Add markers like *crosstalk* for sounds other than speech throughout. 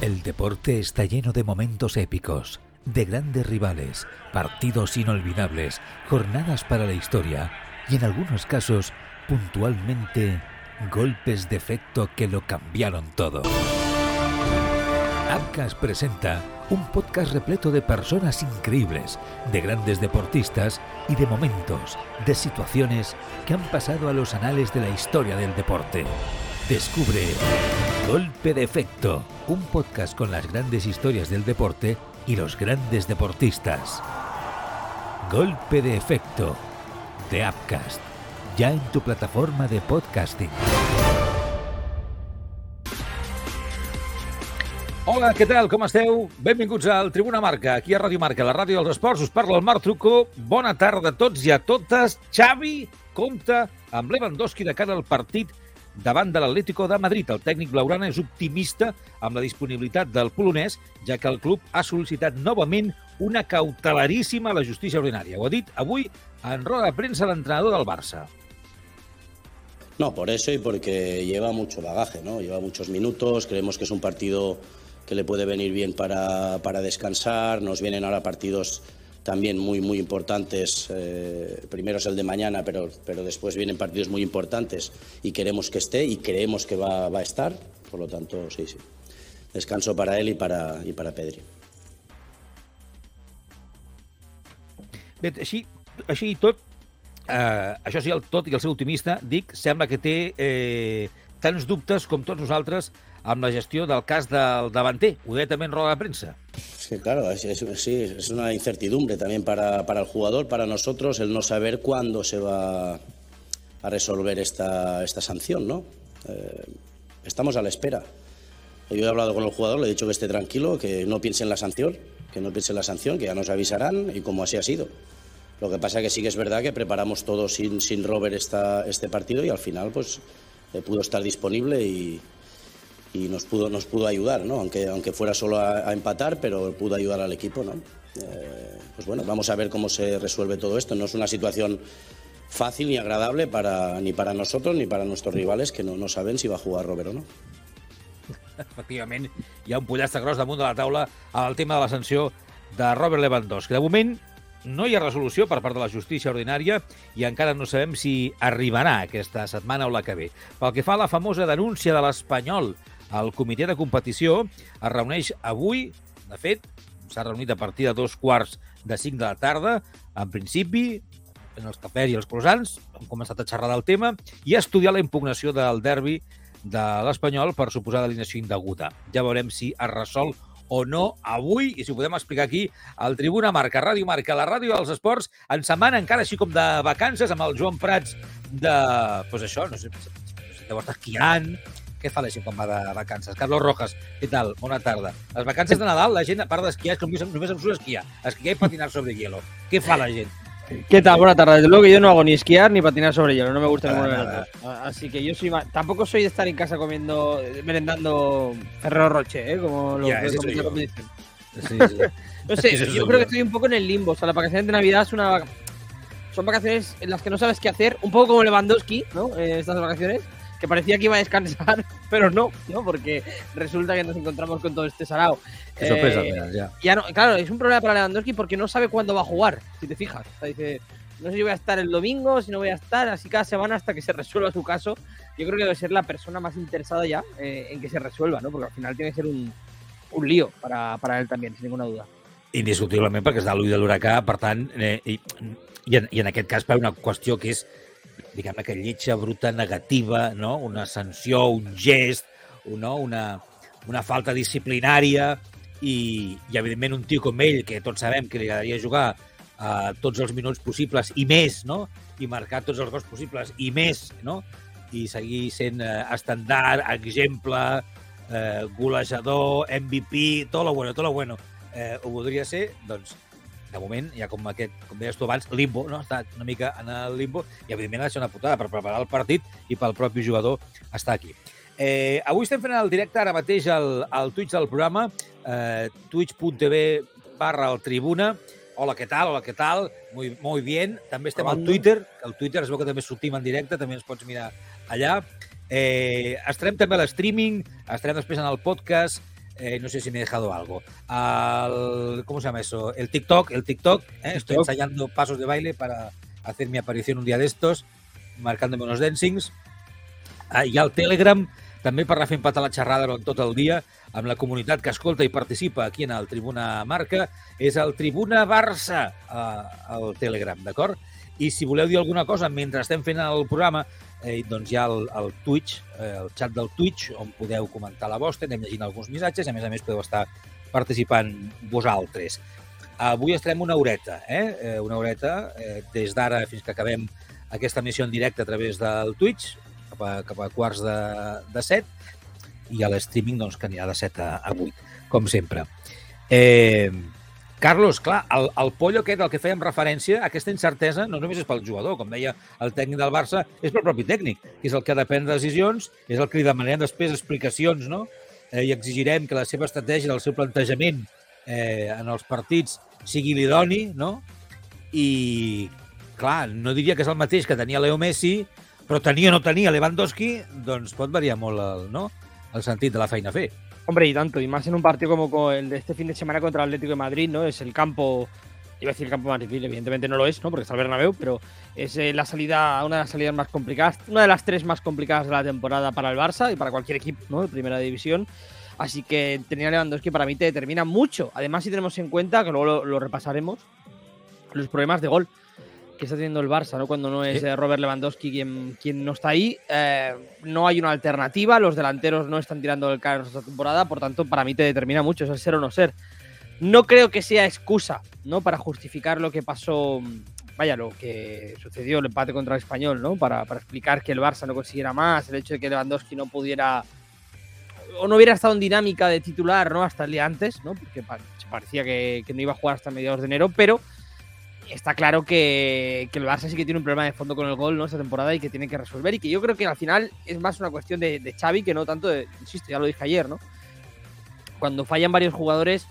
El deporte está lleno de momentos épicos, de grandes rivales, partidos inolvidables, jornadas para la historia y en algunos casos, puntualmente, golpes de efecto que lo cambiaron todo. Abcas presenta un podcast repleto de personas increíbles, de grandes deportistas y de momentos, de situaciones que han pasado a los anales de la historia del deporte. Descubre Golpe de Efecto, un podcast con las grandes historias del deporte y los grandes deportistas. Golpe de Efecto, de Upcast, ya en tu plataforma de podcasting. Hola, què tal? Com esteu? Benvinguts al Tribuna Marca, aquí a Ràdio Marca, la ràdio dels esports. Us parla el Marc Trucco. Bona tarda a tots i a totes. Xavi compta amb Lewandowski de cara al partit davant de l'Atlético de Madrid. El tècnic blaurana és optimista amb la disponibilitat del polonès, ja que el club ha sol·licitat novament una cautelaríssima a la justícia ordinària. Ho ha dit avui en roda de premsa l'entrenador del Barça. No, por eso y porque lleva mucho bagaje, ¿no? Lleva muchos minutos, creemos que es un partido que le puede venir bien para, para descansar, nos vienen ahora partidos también muy, muy importantes. Eh, primero es el de mañana, pero, pero después vienen partidos muy importantes y queremos que esté y creemos que va, va a estar. Por lo tanto, sí, sí. Descanso para él y para, y para Pedri. Bé, així, així i tot, eh, això sí, el tot i el seu optimista, dic, sembla que té eh, tants dubtes com tots nosaltres amb la gestió del cas del davanter. Ho deia també en roda de premsa. Sí, claro, es, es, sí, es una incertidumbre también para, para, el jugador, para nosotros, el no saber cuándo se va a resolver esta, esta sanción, ¿no? Eh, estamos a la espera. Yo he hablado con el jugador, le he dicho que esté tranquilo, que no piense en la sanción, que no piense en la sanción, que ya nos avisarán y como así ha sido. Lo que pasa que sí que es verdad que preparamos todo sin, sin Robert esta, este partido y al final pues eh, pudo estar disponible y, y nos pudo, nos pudo ayudar, ¿no? aunque, aunque fuera solo a, a empatar, pero pudo ayudar al equipo. ¿no? Eh, pues bueno, vamos a ver cómo se resuelve todo esto. No es una situación fácil ni agradable para, ni para nosotros ni para nuestros rivales que no, no saben si va a jugar Robert o no. Efectivament, hi ha un pollastre gros damunt de la taula al tema de la sanció de Robert Lewandowski. De moment, no hi ha resolució per part de la justícia ordinària i encara no sabem si arribarà aquesta setmana o la que ve. Pel que fa a la famosa denúncia de l'Espanyol el comitè de competició es reuneix avui, de fet, s'ha reunit a partir de dos quarts de cinc de la tarda. En principi, en els cafès i els croissants, han començat a xerrar del tema i a estudiar la impugnació del derbi de l'Espanyol per suposar d'alineació indeguda. Ja veurem si es resol o no avui, i si ho podem explicar aquí, al Tribuna Marca, Ràdio Marca, la ràdio dels esports, en setmana encara així com de vacances, amb el Joan Prats de... Pues això, no sé, deu estar esquiant, què fa la gent quan va de vacances? Carlos Rojas, què tal? Bona tarda. Les vacances de Nadal, la gent, a part d'esquiar, és que només, només em surt esquiar. Esquiar i patinar sobre hielo. ¿Qué fa la gent? ¿Qué tal? Buenas tardes. Desde luego que yo no hago ni esquiar ni patinar sobre hielo, no me gusta ninguno de los dos. Así que yo soy más... Tampoco soy de estar en casa comiendo, merendando Ferrero Rocher, ¿eh? Como lo la yo. competición. Sí, *laughs* sí. No sé, yo creo que estoy un poco en el limbo. O sea, las vacaciones de Navidad es una... son vacaciones en las que no sabes qué hacer, un poco como Lewandowski, ¿no? Eh, estas vacaciones, que parecía que iba a descansar, *laughs* pero no, ¿no? Porque resulta que nos encontramos con todo este sarao. Qué sorpresa, Eh, mira, ya. ya no, claro, es un problema para Lewandowski porque no sabe cuándo va a jugar, si te fijas. O sea, dice, no sé si voy a estar el domingo, si no voy a estar, así cada semana hasta que se resuelva su caso. Yo creo que debe ser la persona más interesada ya eh, en que se resuelva, ¿no? Porque al final tiene que ser un, un lío para, para él también, sin ninguna duda. Indiscutiblement perquè està a l'ull de l'huracà, per tant, eh, i, i, en, i en aquest cas per una qüestió que és, diguem-ne, que lletja, bruta, negativa, no? una sanció, un gest, no? una, una falta disciplinària i, i, evidentment, un tio com ell, que tots sabem que li agradaria jugar a tots els minuts possibles i més, no? i marcar tots els gols possibles i més, no? i seguir sent eh, estandard, exemple, eh, golejador, MVP, tot lo bueno, tot lo bueno. Eh, ho voldria ser, doncs, de moment, ja com aquest, com deies tu abans, limbo, no? Està una mica en el limbo i, evidentment, ha de ser una putada per preparar el partit i pel propi jugador estar aquí. Eh, avui estem fent el directe ara mateix al, al Twitch del programa, eh, twitch.tv barra el Tribuna. Hola, què tal? Hola, què tal? Muy, muy bien. També estem al. Twitter, que al Twitter es veu que també sortim en directe, també ens pots mirar allà. Eh, estarem també a l'streaming, estarem després en el podcast, Eh, no sé si me he dejado algo. Al, ¿Cómo se llama eso? El TikTok, el TikTok. ¿eh? Estoy ensayando pasos de baile para hacer mi aparición un día de estos, marcándome unos dancings. Ah, I al Telegram, també per anar fent patar la xerrada durant tot el dia amb la comunitat que escolta i participa aquí en el Tribuna Marca, és el Tribuna Barça eh, al Telegram, d'acord? I si voleu dir alguna cosa mentre estem fent el programa, eh, doncs hi ha el, el Twitch, eh, el xat del Twitch, on podeu comentar la vostra, anem llegint alguns missatges, a més a més podeu estar participant vosaltres. Avui estarem una horeta, eh? eh una horeta, eh, des d'ara fins que acabem aquesta missió en directe a través del Twitch, cap a, cap a quarts de, de set, i a l'streaming doncs, que anirà de 7 a, a 8, com sempre. Eh, Carlos, clar, el, el pollo aquest al que fèiem referència, aquesta incertesa no només és pel jugador, com deia el tècnic del Barça, és pel propi tècnic, que és el que ha de prendre decisions, és el que li demanarem després explicacions, no? Eh, I exigirem que la seva estratègia, el seu plantejament eh, en els partits sigui l'idoni, no? I, clar, no diria que és el mateix que tenia Leo Messi, però tenia o no tenia Lewandowski, doncs pot variar molt el, no? el sentit de la feina a fer. Hombre, y tanto, y más en un partido como co- el de este fin de semana contra el Atlético de Madrid, ¿no? Es el campo, iba a decir el campo más difícil, evidentemente no lo es, ¿no? Porque está el Bernabéu, pero es eh, la salida, una de las salidas más complicadas, una de las tres más complicadas de la temporada para el Barça y para cualquier equipo, ¿no? De primera división. Así que tener a Lewandowski para mí te determina mucho. Además, si tenemos en cuenta, que luego lo repasaremos, los problemas de gol que está teniendo el Barça, ¿no? Cuando no es Sí. eh, Robert Lewandowski quien, quien no está ahí. Eh, no hay una alternativa, los delanteros no están tirando del carro esta temporada, por tanto, para mí te determina mucho, es el ser o no ser. No creo que sea excusa, ¿no? Para justificar lo que pasó, vaya, lo que sucedió, el empate contra el español, ¿no? Para, para explicar que el Barça no consiguiera más, el hecho de que Lewandowski no pudiera o no hubiera estado en dinámica de titular, ¿no? Hasta el día antes, ¿no? Porque pa- parecía que, que no iba a jugar hasta mediados de enero, pero está claro que, el Barça sí que tiene un problema de fondo con el gol, ¿no? Esta temporada y que tiene que resolver y que yo creo que al final es más una cuestión de, de Xavi que no tanto de, insisto, ya lo dije ayer, ¿no? Cuando fallan varios jugadores,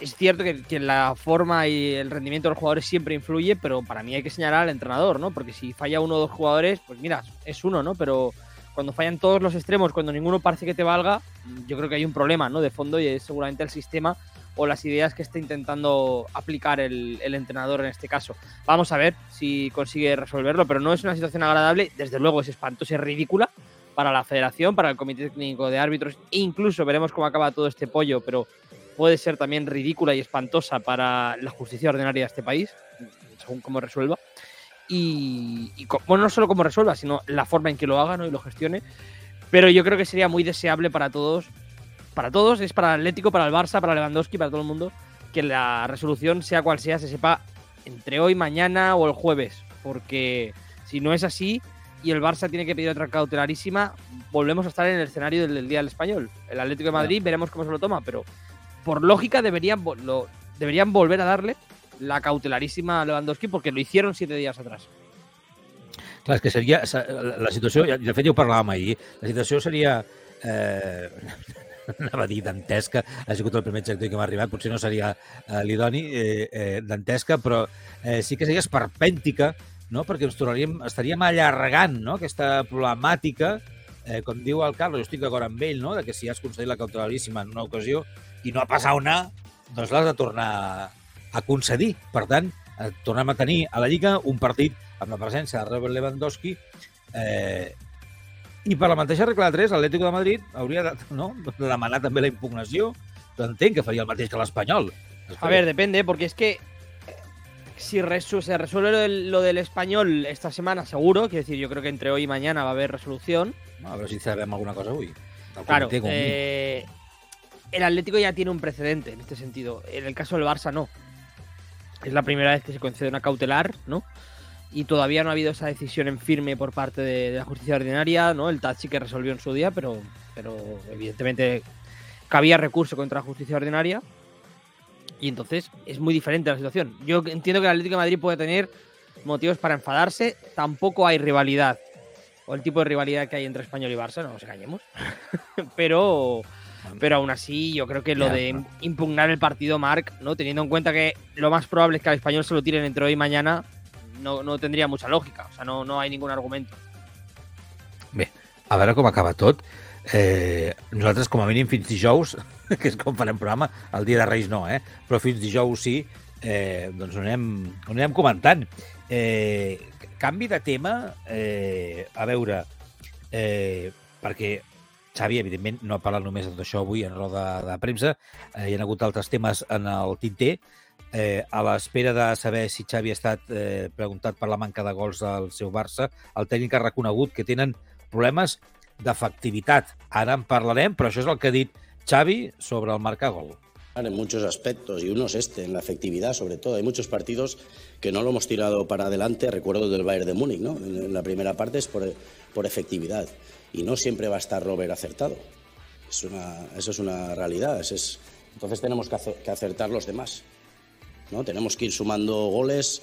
es cierto que, que la forma y el rendimiento de los jugadores siempre influye, pero para mí hay que señalar al entrenador, ¿no? Porque si falla uno o dos jugadores, pues mira, es uno, ¿no? Pero cuando fallan todos los extremos, cuando ninguno parece que te valga, yo creo que hay un problema, ¿no? De fondo y es seguramente el sistema o las ideas que está intentando aplicar el, entrenador en este caso. Vamos a ver si consigue resolverlo, pero no es una situación agradable, desde luego es espantosa y ridícula para la federación, para el comité técnico de árbitros, e incluso veremos cómo acaba todo este pollo, pero puede ser también ridícula y espantosa para la justicia ordinaria de este país, según cómo resuelva. Y, y bueno, no solo cómo resuelva, sino la forma en que lo haga ¿no? y lo gestione. Pero yo creo que sería muy deseable para todos, para todos, es para el Atlético, para el Barça, para Lewandowski, para todo el mundo, que la resolución, sea cual sea, se sepa entre hoy, mañana o el jueves. Porque si no es así y el Barça tiene que pedir otra cautelarísima, volvemos a estar en el escenario del, del Día del Español. El Atlético de Madrid, veremos cómo se lo toma, pero por lógica deberían, lo, deberían volver a darle la cautelarísima a Lewandowski porque lo hicieron siete días atrás. Clar, és que seria... se- La situació, de fet ja ho parlàvem ahir, la situació seria... Eh, *laughs* anava a dir dantesca, ha sigut el primer adjectiu que m'ha arribat, potser no seria eh, l'idoni eh, eh, dantesca, però eh, sí que seria esperpèntica, no? perquè ens tornaríem, estaríem allargant no? aquesta problemàtica, eh, com diu el Carlos, jo estic d'acord amb ell, no? de que si has concedit la cautelaríssima en una ocasió i no ha passat una, doncs l'has de tornar a concedir. Per tant, eh, tornem a tenir a la Lliga un partit amb la presència de Robert Lewandowski eh, i per la mateixa regla de 3, l'Atlético de Madrid hauria de, no, de demanar també la impugnació. Jo entenc que faria el mateix que l'Espanyol. A ver, depende, porque es que eh, si resu- se resuelve lo del, lo del español esta semana, seguro, quiero decir, yo creo que entre hoy y mañana va a haber resolución. A veure si sabem alguna cosa. Del Claro, eh, el Atlético ya tiene un precedente en este sentido. En el caso del Barça, no. Es la primera vez que se concede una cautelar, ¿no? Y todavía no ha habido esa decisión en firme por parte de, de la justicia ordinaria, ¿no? El TAT sí que resolvió en su día, pero, pero evidentemente cabía recurso contra la justicia ordinaria. Y entonces es muy diferente la situación. Yo entiendo que el Atlético de Madrid puede tener motivos para enfadarse. Tampoco hay rivalidad. O el tipo de rivalidad que hay entre Español y Barça, no nos engañemos. *laughs* pero, pero aún así, yo creo que lo de impugnar el partido, Marc, ¿no? Teniendo en cuenta que lo más probable es que al español se lo tiren entre hoy y mañana, no, no tendría mucha lógica. O sea, no, no hay ningún argumento. A veure com acaba tot. Eh, nosaltres, com a mínim, fins dijous, *laughs* que és com farem programa, el dia de Reis no, eh? però fins dijous sí, eh, doncs ho anem, ho anem comentant. Eh, canvi de tema, eh, a veure, eh, perquè Xavi, evidentment, no ha parlat només de tot això avui en roda de premsa, eh, hi ha hagut altres temes en el tinter, eh, a l'espera de saber si Xavi ha estat eh, preguntat per la manca de gols del seu Barça, el tècnic ha reconegut que tenen problemes d'efectivitat. Ara en parlarem, però això és el que ha dit Xavi sobre el marcar gol. En muchos aspectos, y uno es este, en la efectividad sobre todo. Hay muchos partidos que no lo hemos tirado para adelante, recuerdo del Bayern de Múnich, ¿no? En la primera parte es por, por efectividad, y no siempre va a estar Robert acertado. Es una, eso es una realidad. Es, entonces tenemos que, que acertar los demás. ¿No? Tenemos que ir sumando goles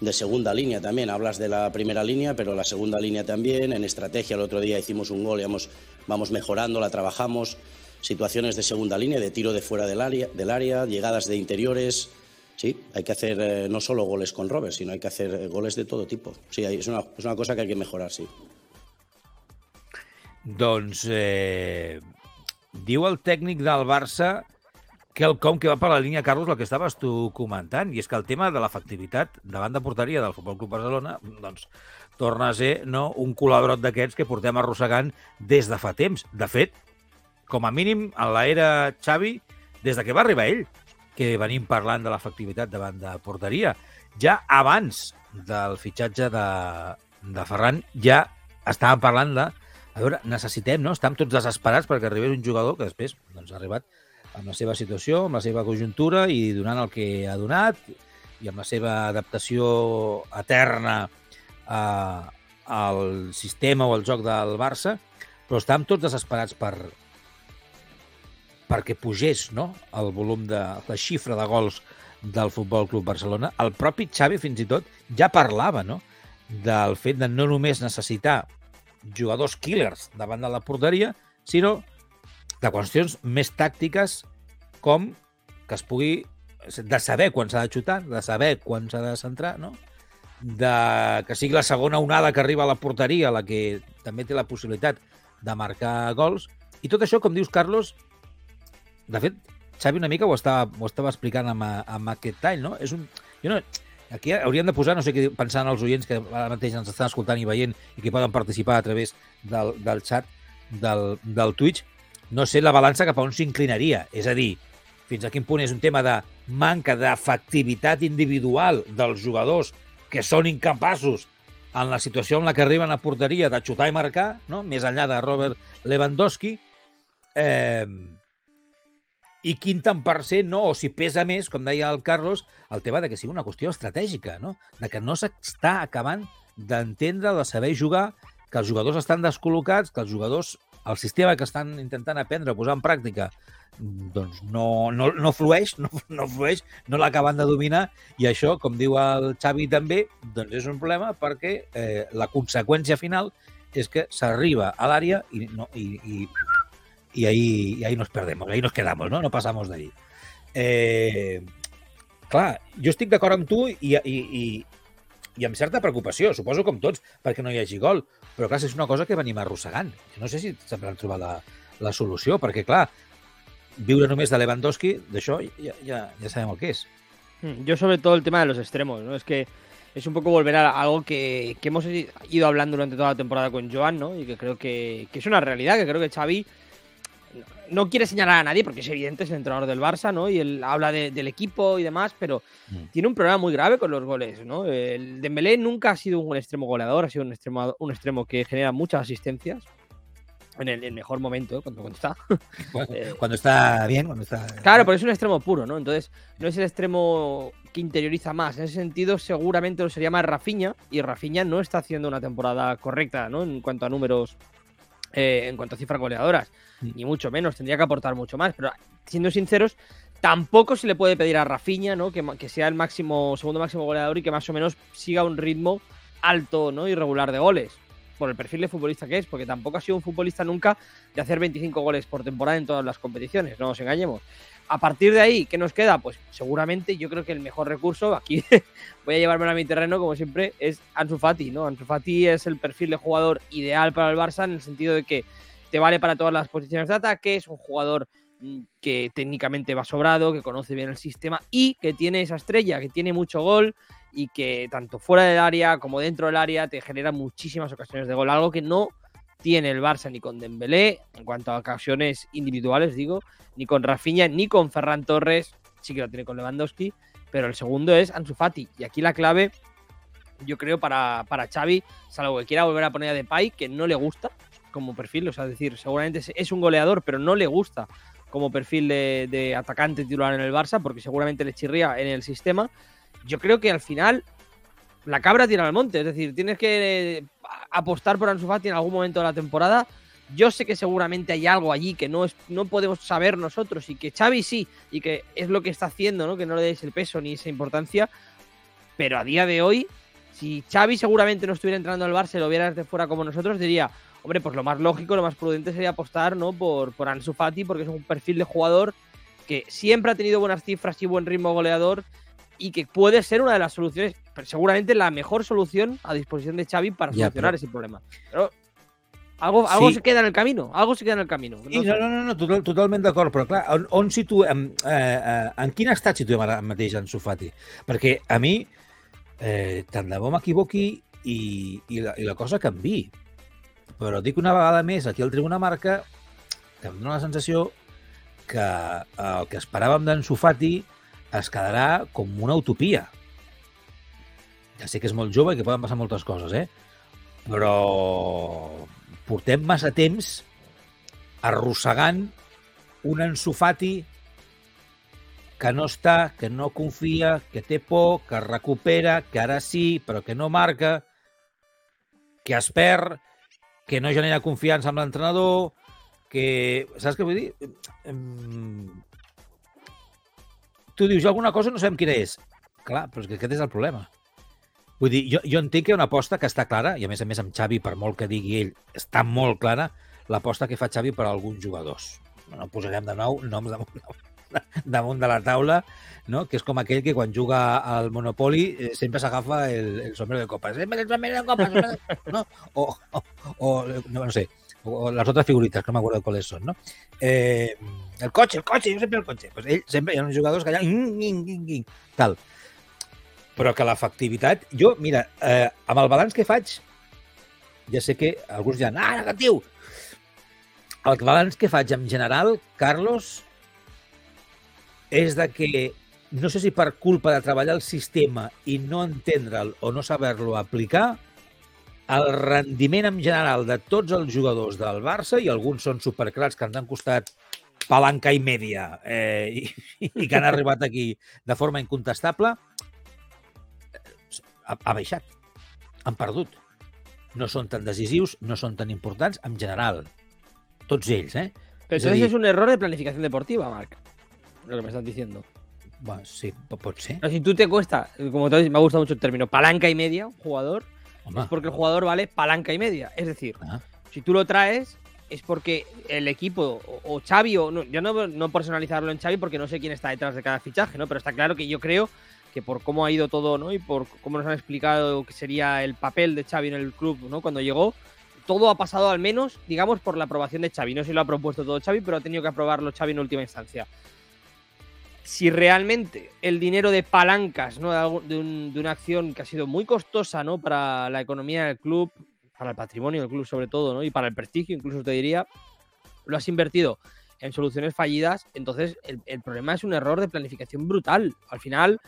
de segunda línea también. Hablas de la primera línea, pero la segunda línea también. En estrategia el otro día hicimos un gol y vamos, mejorando, la trabajamos. Situaciones de segunda línea, de tiro de fuera del área, del área llegadas de interiores. Sí, hay que hacer eh, no solo goles con Robert, sino hay que hacer eh, goles de todo tipo. Sí, es una, es una cosa que hay que mejorar, sí. Doncs eh, diu del Barça quelcom que va per la línia, Carlos, el que estaves tu comentant, i és que el tema de l'efectivitat davant de porteria del Futbol Club Barcelona doncs, torna a ser no, un colabrot d'aquests que portem arrossegant des de fa temps. De fet, com a mínim, en l'era Xavi, des de que va arribar ell, que venim parlant de l'efectivitat davant de porteria. Ja abans del fitxatge de, de Ferran, ja estàvem parlant de a veure, necessitem, no? Estàvem tots desesperats perquè arribés un jugador que després doncs, ha arribat amb la seva situació, amb la seva conjuntura i donant el que ha donat i amb la seva adaptació eterna a, al sistema o al joc del Barça, però estàvem tots desesperats per perquè pugés no? el volum de la xifra de gols del Futbol Club Barcelona. El propi Xavi fins i tot ja parlava no? del fet de no només necessitar jugadors killers davant de la porteria, sinó de qüestions més tàctiques com que es pugui de saber quan s'ha de xutar, de saber quan s'ha de centrar, no? de que sigui la segona onada que arriba a la porteria la que també té la possibilitat de marcar gols. I tot això, com dius, Carlos, de fet, Xavi una mica ho estava, ho estava explicant amb, amb aquest tall, no? És un... Jo no, aquí hauríem de posar, no sé què pensant els oients que ara mateix ens estan escoltant i veient i que poden participar a través del, del chat del, del Twitch, no sé la balança cap a on s'inclinaria. És a dir, fins a quin punt és un tema de manca d'efectivitat individual dels jugadors que són incapaços en la situació en la que arriben a porteria de xutar i marcar, no? més enllà de Robert Lewandowski, eh, i quin tant per cent, no? o si pesa més, com deia el Carlos, el tema de que sigui una qüestió estratègica, no? de que no s'està acabant d'entendre, de saber jugar, que els jugadors estan descol·locats, que els jugadors el sistema que estan intentant aprendre, posar en pràctica, doncs no, no, no flueix, no, no flueix, no l'acaben de dominar i això, com diu el Xavi també, doncs és un problema perquè eh, la conseqüència final és que s'arriba a l'àrea i, no, i, i, i, ahí, ahí nos perdemos, ahí nos quedamos, no, no passamos d'ahí. Eh, clar, jo estic d'acord amb tu i, i, i, i amb certa preocupació, suposo com tots, perquè no hi hagi gol. Però clar, és una cosa que venim arrossegant. No sé si sempre han trobat la, la solució, perquè clar, viure només de Lewandowski, d'això ja, ja, ya sabem el que és. Yo sobre todo el tema de los extremos, ¿no? Es que es un poco volver a algo que, que hemos ido hablando durante toda la temporada con Joan, ¿no? Y que creo que, que es una realidad, que creo que Xavi no quiere señalar a nadie porque es evidente, es el entrenador del Barça, ¿no? Y él habla de, del equipo y demás, pero mm. tiene un problema muy grave con los goles, ¿no? El Dembélé nunca ha sido un extremo goleador, ha sido un extremo, un extremo que genera muchas asistencias. En el, el mejor momento, cuando, cuando está. *laughs* Cuando, eh, cuando, está bien, cuando está. Claro, pero es un extremo puro, ¿no? Entonces, no es el extremo que interioriza más. En ese sentido, seguramente lo sería más Rafinha, y Rafinha no está haciendo una temporada correcta, ¿no? En cuanto a números eh, en cuanto a cifras goleadoras, ni mucho menos, tendría que aportar mucho más, pero siendo sinceros, tampoco se le puede pedir a Rafinha, ¿no? Que, que, sea el máximo, segundo máximo goleador y que más o menos siga un ritmo alto, ¿no? Y regular de goles. Por el perfil de futbolista que es, porque tampoco ha sido un futbolista nunca de hacer 25 goles por temporada en todas las competiciones, no nos engañemos. A partir de ahí, ¿qué nos queda? Pues seguramente yo creo que el mejor recurso, aquí *laughs* voy a llevarme a mi terreno como siempre, es Ansu Fati, ¿no? Ansu Fati es el perfil de jugador ideal para el Barça en el sentido de que te vale para todas las posiciones de ataque, es un jugador mm, que técnicamente va sobrado, que conoce bien el sistema y que tiene esa estrella, que tiene mucho gol y que tanto fuera del área como dentro del área te genera muchísimas ocasiones de gol, algo que no tiene el Barça ni con Dembélé en cuanto a ocasiones individuales, digo, ni con Rafinha ni con Ferran Torres, sí que lo tiene con Lewandowski, pero el segundo es Ansu Fati y aquí la clave yo creo para, para Xavi, salvo que quiera volver a poner a Depay, que no le gusta como perfil, o sea, es decir, seguramente es un goleador, pero no le gusta como perfil de, de atacante titular en el Barça, porque seguramente le chirría en el sistema. Yo creo que al final la cabra tira al monte, es decir, tienes que apostar por Ansu Fati en algún momento de la temporada. Yo sé que seguramente hay algo allí que no, es, no podemos saber nosotros y que Xavi sí, y que es lo que está haciendo, ¿no? que no le deis el peso ni esa importancia, pero a día de hoy si Xavi seguramente no estuviera entrando al Barça y lo viera desde fuera como nosotros, diría, hombre, pues lo más lógico, lo más prudente sería apostar ¿no? por, por Ansu Fati, porque es un perfil de jugador que siempre ha tenido buenas cifras y buen ritmo goleador y que puede ser una de las soluciones, pero seguramente la mejor solución a disposición de Xavi para Ja, solucionar però- ese problema. Però algo, algo Sí. se queda en el camino, algo se queda en el camino. Sí, No no, no, no, no total, totalment d'acord, però clar, on, on situem, eh, eh, en quin estat situem ara mateix en Sofati? Perquè a mi, eh, tant de bo m'equivoqui i, i, la, i la cosa canvi. Però dic una vegada més, aquí al Tribuna Marca, que em dóna la sensació que el que esperàvem d'en Sofati es quedarà com una utopia. Ja sé que és molt jove i que poden passar moltes coses, eh? Però portem massa temps arrossegant un ensofati que no està, que no confia, que té por, que recupera, que ara sí, però que no marca, que es perd, que no genera confiança amb l'entrenador, que... Saps què vull dir? Tu dius alguna cosa no sabem quina és. Clar, però és que aquest és el problema. Vull dir, jo, jo entenc que hi ha una aposta que està clara, i a més a més amb Xavi, per molt que digui ell, està molt clara l'aposta que fa Xavi per a alguns jugadors. No posarem de nou noms damunt, *laughs* damunt de la taula, no? que és com aquell que quan juga al Monopoly eh, sempre s'agafa el, el sombrero de copas. Sempre el sombrero de de- no? O, o, o, no, no sé, o, las otras figuritas, que no m'acuerdo cuáles son, ¿no? Eh, el cotxe, el cotxe, jo sempre el cotxe. Pues ell sempre hi ha uns jugadors que allà... Ing, ing, ing, ing, tal. Però que l'efectivitat... Jo, mira, eh, amb el balanç que faig, ja sé que alguns diran, ah, negatiu! El balanç que faig en general, Carlos, és de que no sé si per culpa de treballar el sistema i no entendre'l o no saber-lo aplicar, el rendiment en general de tots els jugadors del Barça, i alguns són supercrats que ens han costat palanca i mèdia eh, i, i que han arribat aquí de forma incontestable, ha, ha baixat. Han perdut. No són tan decisius, no són tan importants en general. Tots ells, eh? Es entonces decir- es un error de planificación deportiva, Marc. Lo que me estás diciendo. Bueno, sí, po- pot ser. Pero si tú te cuesta, como te me ha gustado mucho el término, palanca y media, un jugador, Es porque el jugador vale palanca y media. Es decir, ah, si tú lo traes, es porque el equipo, o, o Xavi, o no, yo no, no personalizarlo en Xavi porque no sé quién está detrás de cada fichaje, ¿no? Pero está claro que yo creo que por cómo ha ido todo, ¿no? Y por cómo nos han explicado que sería el papel de Xavi en el club, ¿no? Cuando llegó, todo ha pasado al menos, digamos, por la aprobación de Xavi. No sé si lo ha propuesto todo Xavi, pero ha tenido que aprobarlo Xavi en última instancia. Si realmente el dinero de palancas, ¿no? De, un- de una acción que ha sido muy costosa, ¿no? Para la economía del club, para el patrimonio del club sobre todo, ¿no? Y para el prestigio, incluso te diría, lo has invertido en soluciones fallidas, entonces el, el problema es un error de planificación brutal. Al final,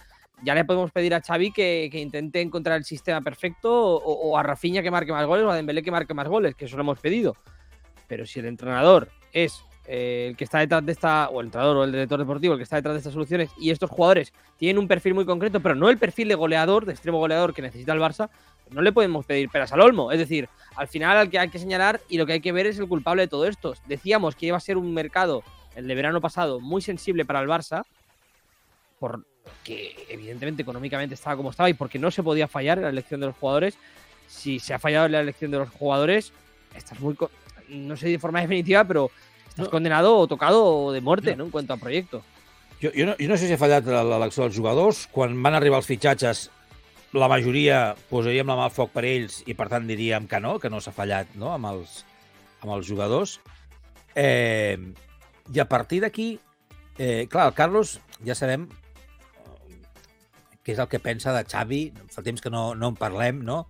ya le podemos pedir a Xavi que, que intente encontrar el sistema perfecto o, o a Rafinha que marque más goles o a Dembélé que marque más goles, que eso lo hemos pedido. Pero si el entrenador es eh, el que está detrás de esta, o el entrenador o el director deportivo, el que está detrás de estas soluciones, y estos jugadores tienen un perfil muy concreto, pero no el perfil de goleador, de extremo goleador que necesita el Barça, no le podemos pedir peras al olmo. Es decir, al final al que hay que señalar y lo que hay que ver es el culpable de todo esto. Decíamos que iba a ser un mercado, el de verano pasado, muy sensible para el Barça, porque evidentemente económicamente estaba como estaba y porque no se podía fallar en la elección de los jugadores. Si se ha fallado en la elección de los jugadores, estás muy, no sé de forma definitiva, pero estás No. condenado o tocado de muerte, No. ¿no? En cuanto a proyecto. Jo, jo, no, jo no sé si ha fallat l'elecció dels jugadors. Quan van arribar els fitxatges, la majoria posaríem la mà al foc per ells i, per tant, diríem que no, que no s'ha fallat no? amb, els, amb els jugadors. Eh, I a partir d'aquí, eh, clar, el Carlos, ja sabem eh, què és el que pensa de Xavi. Fa temps que no, no en parlem, no?